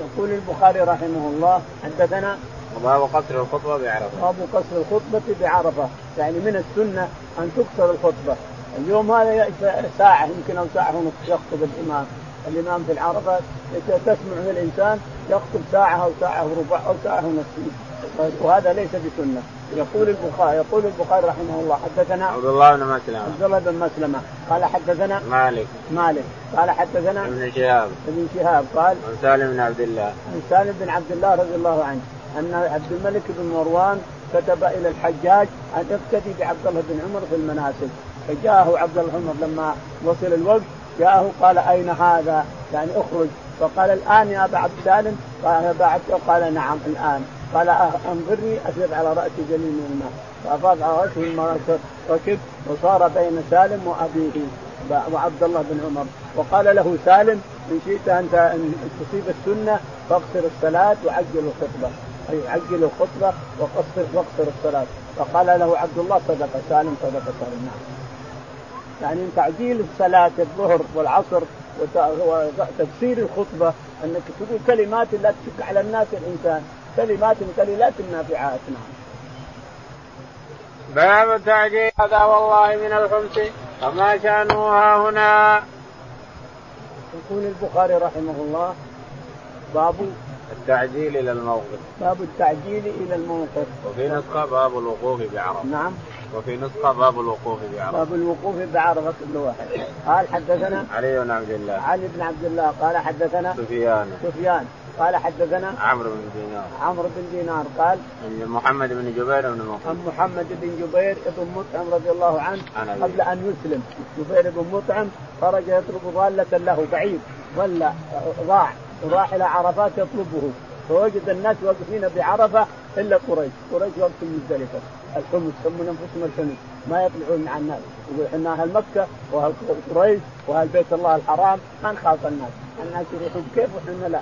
Speaker 2: يقول البخاري رحمه الله حدثنا
Speaker 1: وباب قصر الخطبة بعرفة.
Speaker 2: باب قصر الخطبة بعرفة، يعني من السنة أن تقصر الخطبة، اليوم هذا ساعة يمكن أو ساعة ونصف يخطب الإمام، الإمام في العرفة تسمع من الإنسان يخطب ساعة أو ساعة وربع أو ساعة ونصف وهذا ليس بسنة. يقول البخاري يقول البخاري رحمه الله حدثنا
Speaker 1: عبد الله بن مسلمة.
Speaker 2: عبد الله بن مسلمة. قال حدثنا
Speaker 1: مالك.
Speaker 2: مالك. قال حدثنا
Speaker 1: ابن شهاب.
Speaker 2: ابن شهاب. قال
Speaker 1: عن سالم بن عبد الله.
Speaker 2: عن سالم بن عبد الله رضي الله عنه. أن عبد الملك بن مروان كتب إلى الحجاج أن اقتدي بعبد الله بن عمر في المناسك. فجاءه عبد الله عمر لما وصل الوقت جاءه قال أين هذا؟ يعني اخرج. فقال الآن يا أبا عبد سالم؟ قال يا أبا عبد قال نعم الآن. قال أنظرني افيض على رأسي جليل من الماء. فأفاض على رأسه ركب وصار بين سالم وأبيه وعبد الله بن عمر. وقال له سالم إن شئت أن تصيب السنة فاقصر الصلاة وعجل الخطبة. أي عجل الخطبة وقصر واقصر الصلاة. فقال له عبد الله صدق سالم صدق سالم. نعم يعني تعجيل الصلاة الظهر والعصر وتفسير الخطبة أنك تقول كلمات لا تشك على الناس الإنسان. كلمات قليلات نافعات نعم
Speaker 1: باب تعجيل هذا والله من الخمس. فما شأنه ها هنا؟
Speaker 2: يقول البخاري رحمه الله باب
Speaker 1: التعجيل إلى الموقف.
Speaker 2: باب التعجيل إلى الموقف.
Speaker 1: وفي نسخة باب الوقوف بعرفة.
Speaker 2: نعم.
Speaker 1: وفي نسخة باب الوقوف بعرفة.
Speaker 2: باب الوقوف بعرفة كل واحد. قال حدثنا
Speaker 1: علي بن عبد الله.
Speaker 2: علي بن عبد الله. قال حدثنا
Speaker 1: سفيان.
Speaker 2: سفيان. قال حدثنا
Speaker 1: عمرو بن دينار.
Speaker 2: عمرو بن دينار. قال
Speaker 1: عن محمد بن جبير بن مطعم.
Speaker 2: عن محمد بن جبير بن مطعم رضي الله عنه قبل أن يسلم. جبير بن مطعم خرج يطلب ضالة له بعيد. ولا ضاع. وراح إلى عرفات يطلبه فوجد الناس واقفين بعرفة إلا قريش، قريش واقف مزدلفه، الحمص يسمون أنفسهم الحمص، ما يطلعون مع الناس، يقول إحنا أهل مكة وأهل قريش وأهل بيت الله الحرام. ما نخاف الناس، الناس يروحون كيف وإحنا لا،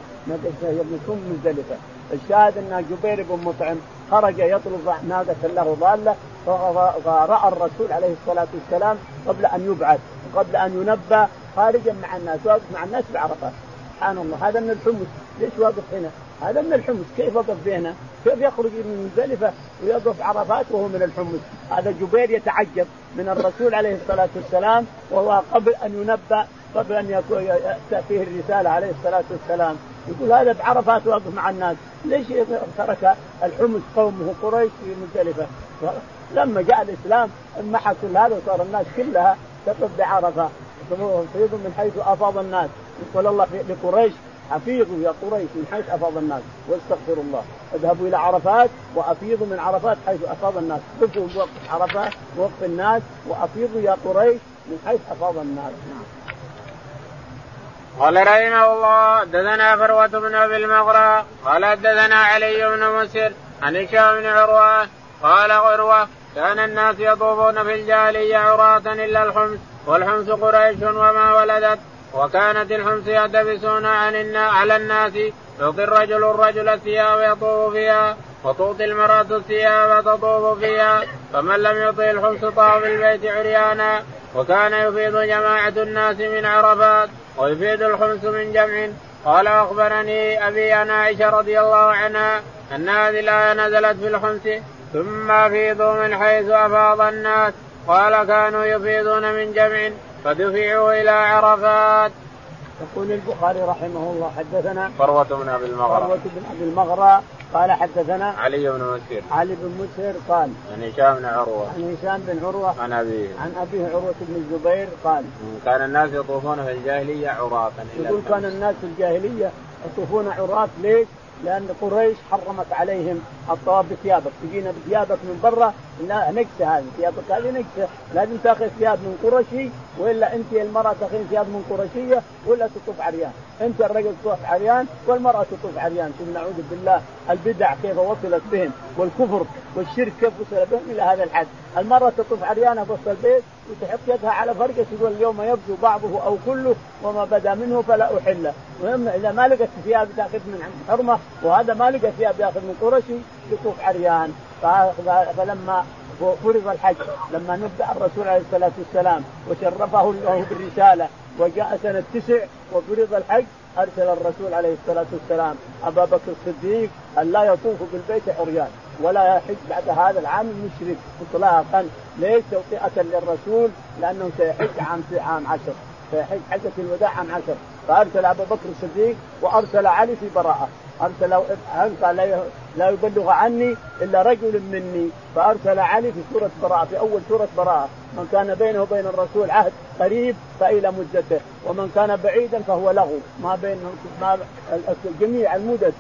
Speaker 2: يملكون مزدلفه، الشاهد أن جبير بن مطعم خرج يطلب ناقة له ضالة فرأى الرسول عليه الصلاة والسلام قبل أن يبعث قبل أن ينبى خارجا مع الناس واقف مع الناس بعرفات سبحان الله. هذا من الحمص. ليش واقف هنا؟ هذا من الحمص. كيف وقف بهنا؟ كيف يخرج من مزدلفه ويقف عرفات وهو من الحمص؟ هذا جبير يتعجب من الرسول عليه الصلاة والسلام وهو قبل أن ينبأ قبل أن تأتيه الرسالة عليه الصلاة والسلام. يقول هذا بعرفات واقف مع الناس. ليش ترك الحمص قومه قريش في مزدلفة؟ لما جاء الإسلام انمحى كل هذا وصار الناس كلها تقف بعرفة. فيض من حيث أفاض الناس. يقول الله لقريش أفيضوا يا قريش من حيث أفاض الناس. واستغفروا الله. اذهبوا إلى عرفات وأفيضوا من عرفات حيث أفاض الناس. قفوا بوقف عرفات وقف الناس وأفيضوا يا قريش من حيث أفاض الناس. نعم.
Speaker 1: قال رحمه الله دثنا فروة بن أبي المغرى قال دثنا علي بن مسر عن هشام بن عروة قال عروة كان الناس يطوفون في الجاهلية عراة إلا الحمص. والحمص قريش وما ولدت وكانت الحمص يلتبسون على الناس يعطي الرجل الرجل الثياب يطوف فيها وتعطي المرأة الثياب تطوف فيها فمن لم يطيع الحمص طاف البيت عريانا وكان يفيض جماعة الناس من عرفات ويفيد الخمس من جمع. قال أخبرني أبي أنا عائشة رضي الله عنها أن هذه الآية نزلت في الخمس ثم أفيضوا من حيث أفاض الناس. قال كانوا يفيضون من جمع فدفعوا إلى عرفات.
Speaker 2: يقول البخاري رحمه الله حدثنا
Speaker 1: فروة بن أبي المغرى
Speaker 2: فروة بن أبي المغرى قال حدثنا
Speaker 1: علي بن مسير.
Speaker 2: علي بن مسير قال
Speaker 1: عن هشام بن عروة.
Speaker 2: عن هشام بن عروة
Speaker 1: عن أبيه.
Speaker 2: عن أبيه عروة بن الزبير قال
Speaker 1: كان الناس يطوفون في الجاهلية عراة
Speaker 2: يقول كان الناس في الجاهلية يطوفون عراة ليش؟ لأن قريش حرمت عليهم الطواف بثيابك تجينا بثيابك من برا نكسه هذه. ثيابك هذه نكسه لازم تاخذ ثياب من قرشي وإلا أنت المرأة تخين ثياب من قرشية ولا تطوف عريان. أنت الرجل تطوف عريان والمرأة تطوف عريان. ثم نعوذ بالله البدع كيف وصلت بهم والكفر والشرك كيف وصل بهم إلى هذا الحد. المرأة تطوف عريانة في البيت وتحط يدها على فرقه تقول اليوم يبدو بعضه أو كله وما بدا منه فلا احله المهم إذا ما لقت ثياب تاخذ من حرمة وهذا ما لقى ثياب ياخذ من قرشي يطوف عريان. فلما فرض الحج لما نبدأ الرسول عليه الصلاة والسلام وشرفه الله بالرسالة وجاء سنة تسع وفرض الحج أرسل الرسول عليه الصلاة والسلام أبا بكر الصديق أن لا يطوف بالبيت عريان ولا يحج بعد هذا العام المشرك اطلاقا. ليس توطئة للرسول لأنه سيحج عام عام عشر. سيحج حجة الوداع عام عشر. فأرسل ابو بكر الصديق وأرسل علي في براءة. أرسل قال لا يبلغ عني إلا رجل مني. فأرسل علي في سورة براءة في أول سورة براءة. من كان بينه وبين الرسول عهد قريب فإلى مدته. ومن كان بعيدا فهو لغو ما بين ما جميع المدد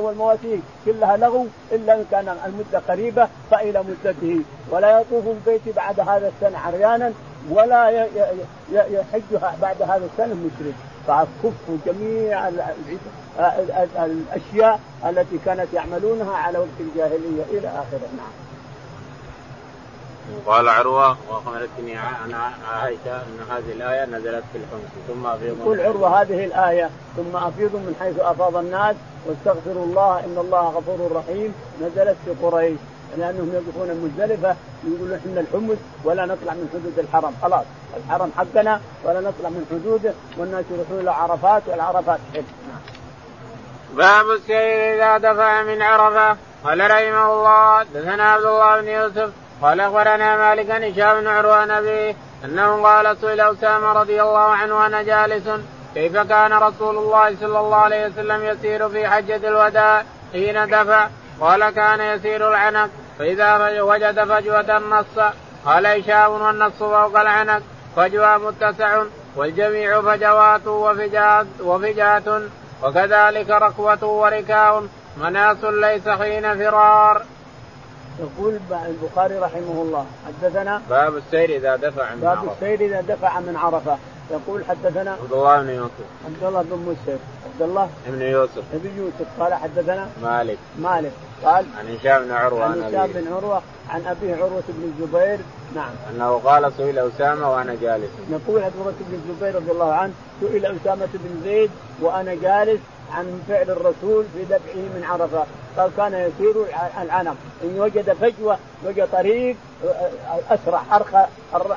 Speaker 2: والمواثيق كلها لغو إلا إن كان المدة قريبة فإلى مدته. ولا يطوف البيت بعد هذا السنة عريانا ولا يحجها بعد هذا السنة مشرك. فكفوا جميع الأشياء التي كانت يعملونها على وقت الجاهلية إلى آخره. نعم.
Speaker 1: قال عروة واخبرتني عن عائشه أن هذه الآية نزلت في الخمس ثم افيضوا
Speaker 2: يقول عروة هذه الآية ثم افيضوا من حيث أفاض الناس واستغفروا الله إن الله غفور رحيم نزلت في قريش لأنهم يقفون المزدلفة يقولون إحنا الحمص ولا نطلع من حدود الحرم خلاص. الحرم حقنا ولا نطلع من حدوده والناس يروحون إلى عرفات والعرفات حل
Speaker 1: باب السير إذا دفع من عرفة. قال رحمه الله دثنا عبد الله بن يوسف قال أخبرنا مالك بن هشام بن عروة نبي أنه قال سئل أسامة رضي الله عنه أنا جالس كيف كان رسول الله صلى الله عليه وسلم يسير في حجة الوداع حين دفع؟ قال كان يسير العنق فإذا وجد فجوة النص. قال هشام والنص فوق العنق فجوة متسع والجميع فجوات وفجات وفجات وكذلك ركوة وركاء مناس ليس حين فرار.
Speaker 2: يقول البخاري رحمه الله حدثنا
Speaker 1: باب السير إذا دفع من
Speaker 2: باب السير إذا دفع من عرفة يقول حدثنا
Speaker 1: عبد الله بن يوسف.
Speaker 2: عبد الله بن مسعود عبد الله
Speaker 1: بن يوسف.
Speaker 2: بن يوسف. قال حدثنا
Speaker 1: مالك.
Speaker 2: مالك. قال
Speaker 1: عن هشام بن عروة
Speaker 2: عن هشام بن عروة عن أبيه عروة بن الزبير. نعم.
Speaker 1: أنه قال سئل أسامة وأنا جالس.
Speaker 2: نقول عروه بن الزبير رضي الله عنه سئل أسامة بن زيد وأنا جالس. عن فعل الرسول في دفعه من عرفة. قال كان يسير العنق إن وجد فجوة وجد طريق أسرع أرخى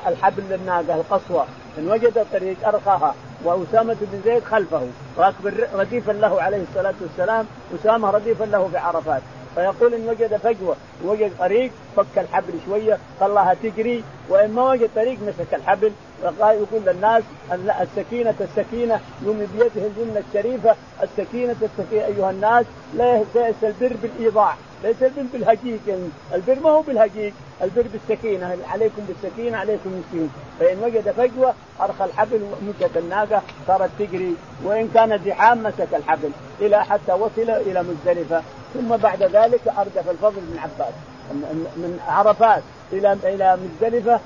Speaker 2: الحبل للناقه القصوى. إن وجد الطريق أرخاها. وأسامة بن زيد خلفه. راكب رديفا له عليه الصلاة والسلام. أسامة رديفا له في عرفات. فيقول إن وجد فجوة وجد طريق فك الحبل شوية خلاها تجري. وإن ما وجد طريق مسك الحبل. وقال يقول للناس السكينة السكينة يوم بيده الجنة الشريفة. السكينة السكينه أيها الناس. ليس البر بالإيضاع. ليس البر بالهجيج البر ما هو بالهجيج البر بالسكينة. عليكم بالسكينة عليكم بالسكينة. فإن وجد فجوة أرخى الحبل مدة الناقة. صارت تجري. وإن كان زحام مسك الحبل. إلى حتى وصل إلى مزدلفة. ثم بعد ذلك أردف الفضل بن عباس. من عرفات إلى إلى مزدلفة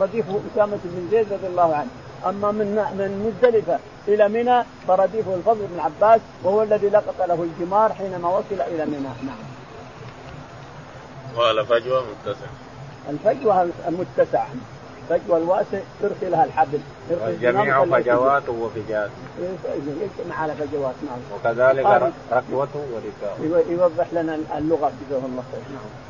Speaker 2: رديفه أسامة بن زيد رضي الله عنه. أما من من مزدلفة إلى منى فرديفه الفضل بن عباس وهو الذي لقط له الجمار حينما وصل إلى منى. نعم.
Speaker 1: قال فجوة متسعة.
Speaker 2: الفجوة المتسعة. الفجوة الواسع يرخي لها الحبل.
Speaker 1: الجميع فجوات وفجات
Speaker 2: يجمع على فجوات نعم.
Speaker 1: وكذلك ركوته وركاء
Speaker 2: يوضح لنا اللغة جزاه الله خير. نعم.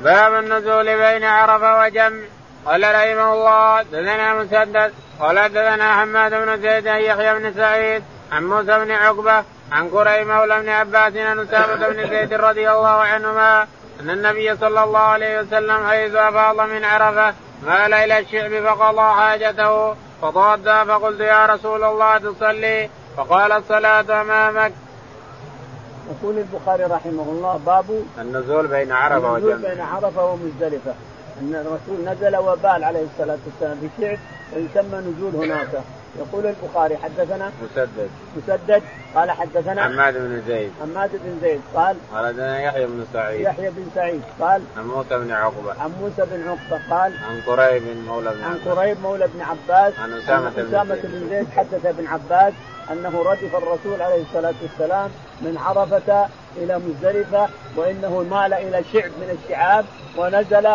Speaker 1: باب النزول بين عرفة وجمع قال رحمه الله دثنا مسدد قال دثنا حماد بن زيد يحيى بن سعيد عن موسى بن عقبة عن كريم مولى بن عباس عن أسامة بن زيد رضي الله عنهما أن النبي صلى الله عليه وسلم حيث أفاض من عرفة مال إلى الشعب فقضى حاجته فضاد فقلت يا رسول الله تصلي فقال الصلاة أمامك.
Speaker 2: يقول البخاري رحمه الله باب
Speaker 1: النزول بين عرفة
Speaker 2: النزول بين عرفة ومزدلفة. أن الرسول نزل وبال عليه الصلاة والسلام في شعب ويسمى نزول هناك. يقول البخاري حدثنا
Speaker 1: مسدد.
Speaker 2: مسدد. قال حدثنا
Speaker 1: حماد بن زيد.
Speaker 2: حماد بن زيد. قال
Speaker 1: حدثنا يحيى بن سعيد.
Speaker 2: يحيى بن سعيد. قال
Speaker 1: عن موسى بن عقبة.
Speaker 2: عن موسى بن عقبة. قال
Speaker 1: عن قريب مولى بن
Speaker 2: عن
Speaker 1: عباس.
Speaker 2: قريب مولى بن عباس.
Speaker 1: عن أسامة
Speaker 2: عن.
Speaker 1: بن زيد
Speaker 2: حدث ابن عباس. أنه ردف الرسول عليه الصلاة والسلام من عرفة إلى مزدلفة وإنه مال إلى شعب من الشعاب ونزل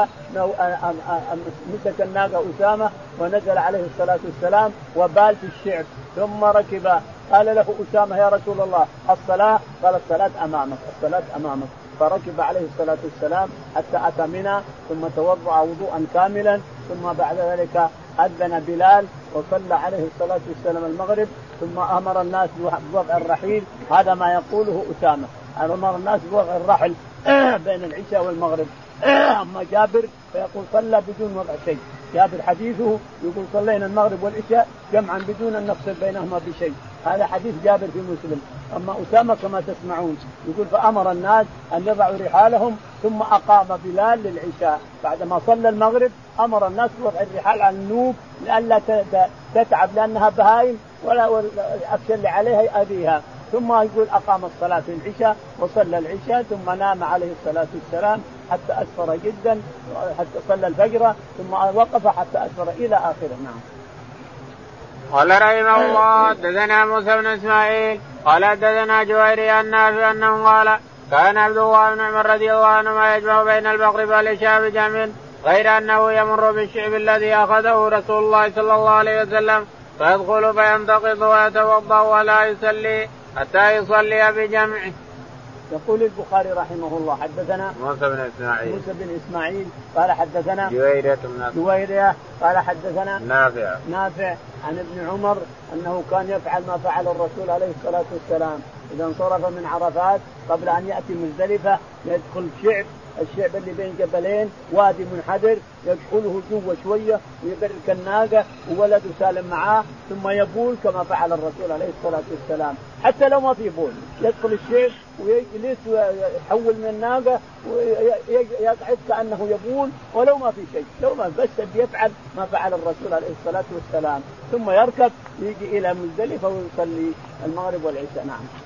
Speaker 2: مسك الناقة أسامة ونزل عليه الصلاة والسلام وبال في الشعب. ثم ركب قال له أسامة يا رسول الله الصلاة؟ قال الصلاة أمامك الصلاة أمامك. فركب عليه الصلاة والسلام حتى أتى منى ثم توضأ وضوءا كاملا ثم بعد ذلك أذن بلال وصلى عليه الصلاة والسلام المغرب ثم أمر الناس بوضع الرحيل. هذا ما يقوله أسامة. أمر الناس بوضع الرحل بين العشاء والمغرب. أما جابر فيقول صلى بدون وضع شيء. جابر حديثه يقول صلينا المغرب والعشاء جمعا بدون أن نفصل بينهما بشيء. هذا حديث جابر في مسلم. أما أسامة كما تسمعون يقول فأمر الناس أن يضعوا رحالهم ثم أقام بلال للعشاء. بعدما صلى المغرب أمر الناس بوضع الرحال على النوب لئلا تتعب لأنها بهائم ولا اخشى اللي عليها يأذيها. ثم يقول أقام الصلاة في العشاء وصلى العشاء ثم نام عليه الصلاة والسلام حتى أسفر جدا حتى صلى الفجر ثم وقف حتى أسفر إلى آخره. نعم.
Speaker 1: قال رحمه الله حدثنا موسى بن إسماعيل قال حدثنا جويري عن نافع أنه قال كان عبد الله بن عمر رضي الله عنهما يجمع بين المغرب والعشاء بجمع غير أنه يمر بالشعب الذي أخذه رسول الله صلى الله عليه وسلم فيدخل فينتقض ويتوضأ ولا يصلي حتى يصلي بجمع.
Speaker 2: يقول البخاري رحمه الله حدثنا
Speaker 1: موسى بن إسماعيل.
Speaker 2: موسى بن إسماعيل قال حدثنا
Speaker 1: جويرية بن.
Speaker 2: جويرية قال حدثنا
Speaker 1: نافع.
Speaker 2: نافع عن ابن عمر أنه كان يفعل ما فعل الرسول عليه الصلاة والسلام. إذا انصرف من عرفات قبل أن يأتي مزدلفة يدخل شعب الشعب اللي بين جبلين وادي منحدر يدخله جوا شوية ويبرك الناقة وولده سالم معاه ثم يبول كما فعل الرسول عليه الصلاة والسلام. حتى لو ما في بول يدخل الشعب ويجلس ويحول من الناقة ويقعد كأنه يبول ولو ما في شيء. لو ما بس بيفعل ما فعل الرسول عليه الصلاة والسلام. ثم يركب يجي إلى مزدلفة ويصلي المغرب والعشاء. نعم.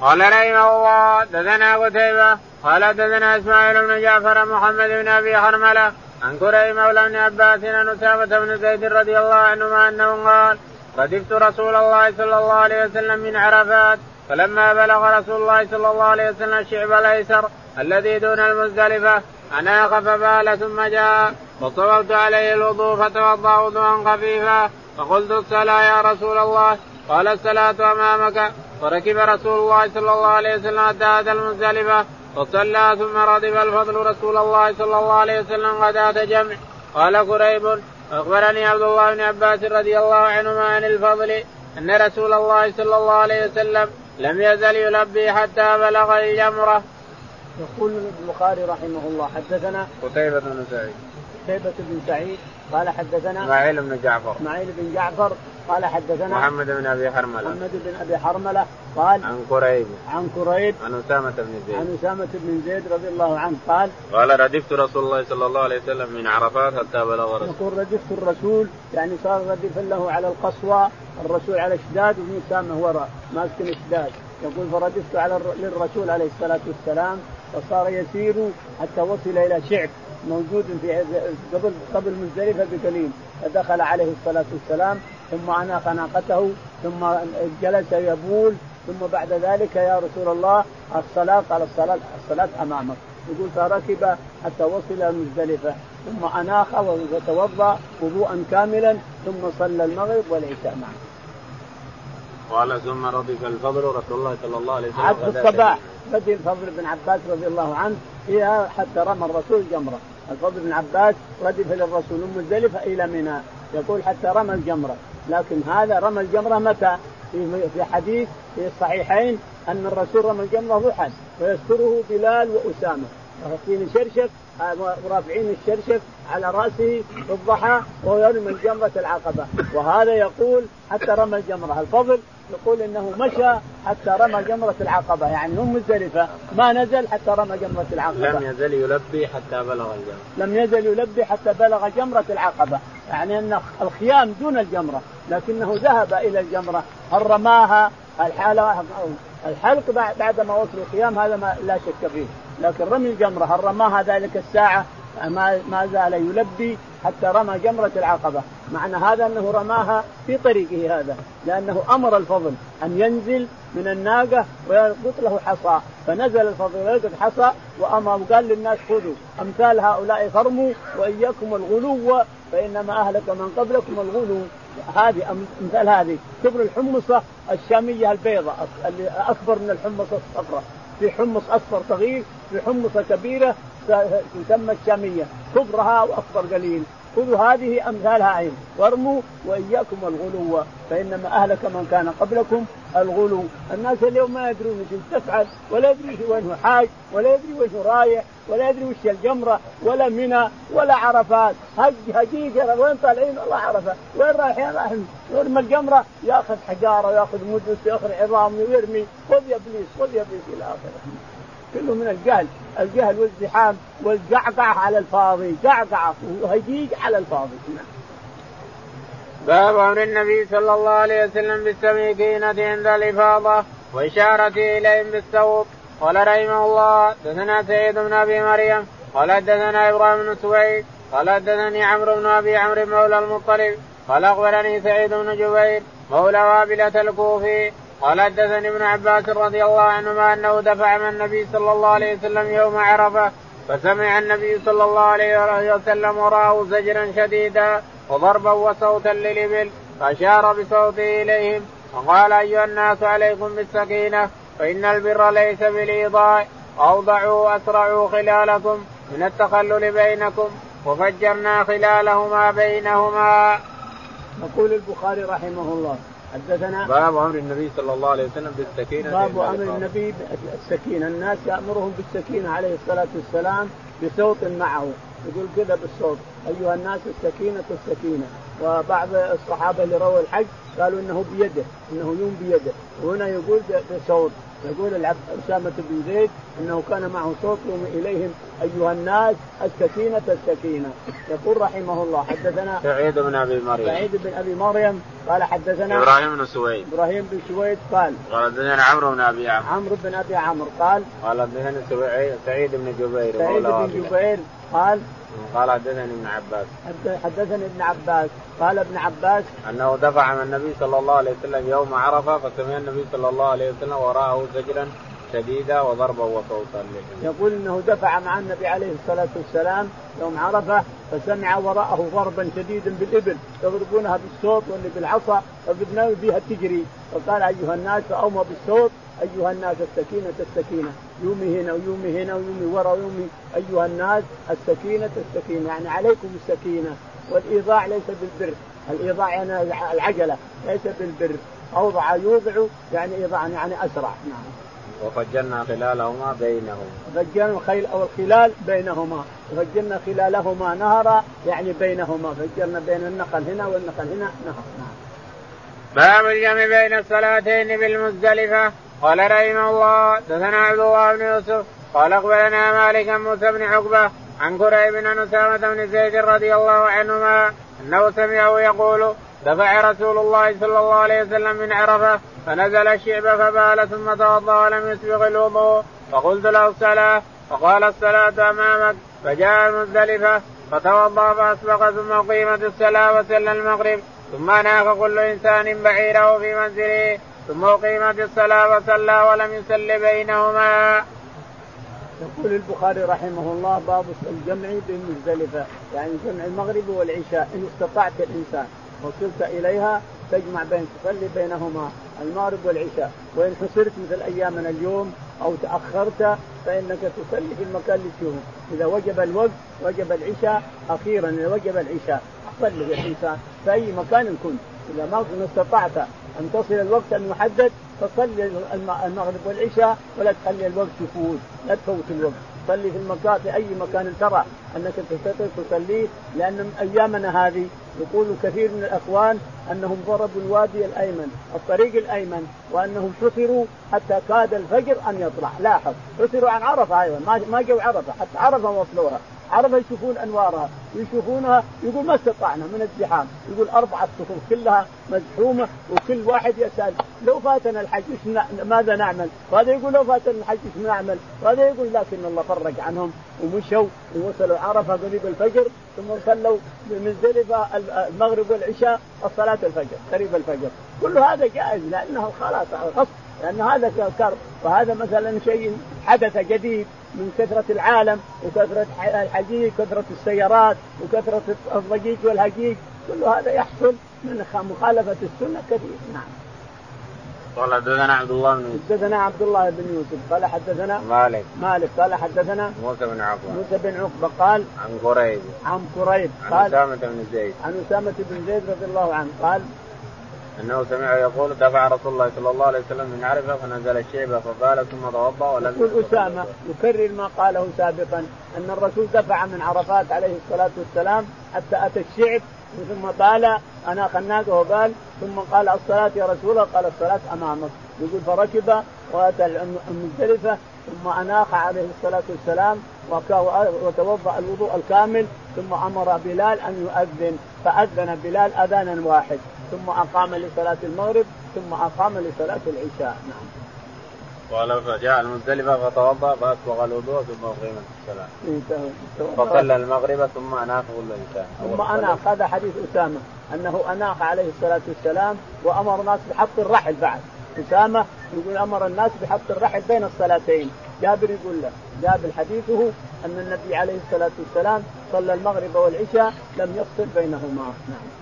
Speaker 1: قال رحمه الله دثنا قتيبة قال دثنا إسماعيل بن جعفر محمد بن أبي حرملة عن كريم مولى بن عباس عن أسامة بن زيد رضي الله عنهما أنه قال ردفت رسول الله صلى الله عليه وسلم من عرفات فلما بلغ رسول الله صلى الله عليه وسلم الشعب الأيسر الذي دون المزدلفة اناخ فبال ثم جاء فصببت عليه الوضوء فتوضأ وضوءا خفيفا فقلت الصلاة يا رسول الله قال الصلاة أمامك فركب رسول الله صلى الله عليه وسلم حتى اتى المزدلفه فصلى ثم رضب الفضل رسول الله صلى الله عليه وسلم غداة جمع قال قريب أخبرني عبد الله بن عباس رضي الله عنهما عن الفضل أن رسول الله صلى الله عليه وسلم لم يزل يلبي حتى بلغ الجمرة.
Speaker 2: يقول البخاري رحمه الله حدثنا
Speaker 1: قتيبة بن سعيد.
Speaker 2: شيبة بن سعيد قال حدثنا
Speaker 1: إسماعيل بن جعفر.
Speaker 2: إسماعيل بن جعفر قال حدثنا
Speaker 1: محمد بن أبي حرملة.
Speaker 2: محمد بن أبي حرملة قال
Speaker 1: عن قريب.
Speaker 2: عن كريب
Speaker 1: عن أسامة بن زيد.
Speaker 2: عن أسامة بن زيد رضي الله عنه قال
Speaker 1: قال ردفت رسول الله صلى الله عليه وسلم من عرفات حتى بلغ رسول
Speaker 2: يقول ردفت الرسول يعني صار ردفا له على القصوى الرسول على إشداد وابن اسامه وراء ماسك إشداد يقول فردفت على للرسول عليه الصلاة والسلام فصار يسير حتى وصل إلى شعب موجود في قبل قبل مزدلفه بقليل فدخل عليه الصلاة والسلام ثم اناخ ناقته ثم جلس يبول ثم بعد ذلك يا رسول الله الصلاه قال الصلاه الصلاة أمامك. يقول فركب حتى وصل مزدلفة. ثم اناخ وتوضأ وضوءا كاملا ثم صلى المغرب والعشاء معه.
Speaker 1: قال ثم رضف الفضل رسول الله صلى الله عليه وسلم غداة
Speaker 2: الصباح. بدي الفضل بن عباس رضي الله عنه فيها حتى رمى الرسول جمرة، الفضل بن عباس ردف للرسول من مزدلفه إلى منى، يقول حتى رمى الجمرة، لكن هذا رمى الجمرة متى؟ في حديث في الصحيحين أن الرسول رمى الجمرة ضحى ويستره بلال وأسامة، رافعين الشرشف رافعين الشرشف على رأسه في الضحى ويرمي الجمرة العقبة، وهذا يقول حتى رمى الجمرة، الفضل يقول إنه مشى حتى رمى جمرة العقبة، يعني هم مزدلفه ما نزل حتى رمى جمرة العقبة.
Speaker 1: لم يزل يلبي حتى بلغ الجمرة.
Speaker 2: لم يزل يلبي حتى بلغ جمرة العقبة. يعني أن الخيام دون الجمرة لكنه ذهب إلى الجمرة هل رماها؟ الحالة الحلق بعد ما وصل الخيام هذا ما لا شك فيه. لكن رمي الجمرة هل رماها ذلك الساعة؟ ما ما زال يلبي حتى رمى جمرة العقبة. معنى هذا أنه رماها في طريقه هذا لأنه أمر الفضل أن ينزل من الناقة ويلقط له حصى. فنزل الفضل ويلقط حصى وأمر وقال للناس خذوا أمثال هؤلاء فرموا وإياكم الغلو فإنما أهلك من قبلكم الغلو. هذه مثال هذه. كبر الحمصة الشامية البيضاء اللي أكبر من الحمصة الصفراء. في حمص أصفر صغير في حمصة كبيرة تسمى الشامية. كبرها وأكبر قليل. خذوا هذه أمثالها عين وارموا وإياكم الغلو فإنما أهلك من كان قبلكم الغلو، الناس اليوم ما يدرون إيش تفعل ولا يدري وين حاج ولا يدري وين رايح ولا يدري وش الجمرة ولا منى ولا عرفات، هج هجيج وين طالعين؟ والله عرفة، وين رايحين؟ رايحين. يرمي الجمرة ياخذ حجارة وياخذ مدس وياخذ عظام ويرمي. خذ يا إبليس خذ يا إبليس إلى آخره. كله من الجهل. الجهل والزحام والقعقع على الفاضي قعقعة وهجيج على الفاضي.
Speaker 1: باب أمر النبي صلى الله عليه وسلم بالسميكينة عند الإفاضة واشارته إليهم بالسوق قال رحمه الله دثنا سعيد بن أبي مريم. قال دثنا إبراهيم بن سويد. قال دثني عمرو بن أبي عمرو مولى المطلب. قال أخبرني سعيد بن جبير مولى وابلة الكوفي. قال حدثني ابن عباس رضي الله عنهما أنه دفع من النبي صلى الله عليه وسلم يوم عرفة فسمع النبي صلى الله عليه وسلم وراه زجرا شديدا وضربا وصوتا للإبل فأشار بصوته إليهم وقال أيها الناس عليكم بالسكينة فإن البر ليس بالإيضاع أوضعوا اسرعوا خلالكم من التخلل بينكم وفجرنا خلالهما بينهما.
Speaker 2: يقول البخاري رحمه الله حدثنا
Speaker 1: باب أمر النبي صلى الله عليه وسلم بالسكينة
Speaker 2: باب أمر النبي بالسكينة. الناس يأمرهم بالسكينة عليه الصلاة والسلام بصوت معه. يقول كذا بالصوت. أيها الناس السكينة السكينة. وبعض الصحابة اللي رووا الحج قالوا إنه بيده إنه يوم بيده. وهنا يقول بصوت. يقول العبد أسامة بن زيد أنه كان معه صوت إليهم أيها الناس السكينة السكينة. يقول رحمه الله حدثنا
Speaker 1: سعيد بن أبي مريم.
Speaker 2: سعيد بن أبي مريم قال حدثنا
Speaker 1: إبراهيم بن سويد.
Speaker 2: إبراهيم بن سويد قال
Speaker 1: قال حدثنا عمرو بن أبي عمرو.
Speaker 2: عمرو بن أبي عمرو قال
Speaker 1: قال حدثنا سعيد بن جبير.
Speaker 2: سعيد بن جبير قال
Speaker 1: قال حدثني ابن عباس.
Speaker 2: حدثني ابن عباس. قال ابن عباس
Speaker 1: أنه دفع من النبي صلى الله عليه وسلم يوم عرفة فسمع النبي صلى الله عليه وسلم وراءه زجرا شديدا وضربا وصوتا
Speaker 2: يقول إنه دفع مع النبي عليه الصلاة والسلام يوم عرفة فسمع وراءه ضربا شديدا بالإبل يضربونها بالصوت واللي بالعصا فبدنا بها تجري فقال أيها الناس فاومى بالصوت أيها الناس السكينة السكينة. يومي هنا ويومي هنا ويومي ورا ويومي. أيها الناس السكينة السكينة. يعني عليكم السكينة. والإيضاع ليس بالبر. الإيضاع يعني العجلة. ليس بالبر. أوضع يوضع يعني إيضاع يعني أسرع. نعم.
Speaker 1: وفجرنا خلالهما بينهما.
Speaker 2: فجرنا الخيل أو الخلال بينهما. فجرنا خلالهما نهرا يعني بينهما. فجرنا بين النقل هنا والنقل هنا. نهر. نعم.
Speaker 1: باب الجمع بين الصلاتين بالمزدلفة؟ قال رحمه الله دثنا عبد الله بن يوسف قال أخبرنا مالك موسى بن عقبة عن كريب بن أسامة بن زيد رضي الله عنهما أنه سمعه يقول دفع رسول الله صلى الله عليه وسلم من عرفة فنزل الشعب فبال ثم توضأ ولم يسبغ الوضوء فقلت له الصلاة فقال الصلاة أمامك. فجاء المزدلفة فتوضأ فأسبق ثم قيمت الصلاة وسلى المغرب ثم ناخ كل إنسان بعيره في منزله. ثم أقيمت الصلاة وصلى ولم يصل بينهما.
Speaker 2: يقول البخاري رحمه الله باب الجمع بمزدلفة يعني جمع المغرب والعشاء إن استطعت الإنسان وصلت إليها تجمع بين تصلي بينهما المغرب والعشاء. وإن حصرت مثل أيامنا اليوم أو تأخرت فإنك تصلي في المكان اللي تشوفه. إذا وجب الوقت وجب العشاء أخيرا إذا وجب العشاء صلي الإنسان في أي مكان كنت. إذا ما استطعت أن تصل الوقت المحدد فصلي المغرب والعشاء ولا تخلي الوقت يفوت لا تفوت الوقت. صلي في المكان في أي مكان ترى أنك تستطيع تصليه لأن أيامنا هذه يقول كثير من الأخوان أنهم ضربوا الوادي الأيمن الطريق الأيمن وأنهم حصروا حتى كاد الفجر أن يطلع. لاحظ حصروا عن عرفة أيضا ما ما جو عرفة حتى عرفة وصلوها. عرفه يشوفون أنوارها يشوفونها يقول ما استطعنا من الزحام يقول أربعة صفوف كلها مزحومة وكل واحد يسأل لو فاتنا الحج ماذا نعمل؟ وهذا يقول لو فاتنا الحج إيش نعمل؟ وهذا يقول لكن الله فرج عنهم ومشوا ووصلوا عرفة قريب الفجر ثم صلوا بمزدلفه المغرب والعشاء الصلاة الفجر قريب الفجر كل هذا جائز لأنه خلاص لأن هذا كرب وهذا مثلا شيء حدث جديد من كثرة العالم وكثرة الحجيج كثرة السيارات وكثرة الضجيج والهجيج. كل هذا يحصل من مخالفة السنة كثير. نعم.
Speaker 1: قال حدثنا عبد الله بن
Speaker 2: يوسف حدثنا عبد الله بن يوسف. قال حدثنا
Speaker 1: مالك.
Speaker 2: مالك. قال حدثنا
Speaker 1: موسى بن عقبه
Speaker 2: موسى بن عقبة قال
Speaker 1: عن قريب.
Speaker 2: عن قريب.
Speaker 1: قال عن أسامة بن زيد.
Speaker 2: عن أسامة بن زيد رضي الله عنه. قال
Speaker 1: أنه سمع يقول دفع رسول الله صلى الله عليه وسلم من عرفة فنزل الشيبه فقال ثم توضأ ولم
Speaker 2: يقول أسامة يكرر ما قاله سابقا أن الرسول دفع من عرفات عليه الصلاة والسلام حتى أتى الشعب ثم قال أنا خناقه وقال ثم قال الصلاة يا رسول الله؟ قال الصلاة أمامك. يقول فركب وأتى المزدلفه ثم أناخ عليه الصلاة والسلام وتوضأ الوضوء الكامل ثم أمر بلال أن يؤذن فأذن بلال أذانا واحد. ثم أقام لصلاة المغرب ثم أقام لصلاة العشاء نعم.
Speaker 1: قال فجاء المزدلفة فتوضأ فأسبغ الوضوء ثم أقيمت الصلاة. فصلى المغرب ثم أناخ كل إنسان.
Speaker 2: ثم أناخ هذا حديث أسامة أنه أناخ عليه الصلاة والسلام وأمر الناس بحط الرحل بعد. أسامة يقول أمر الناس بحط الرحل بين الصلاتين. جابر يقول له جابر حديثه أن النبي عليه الصلاة والسلام صلى المغرب والعشاء لم يفصل بينهما. نعم.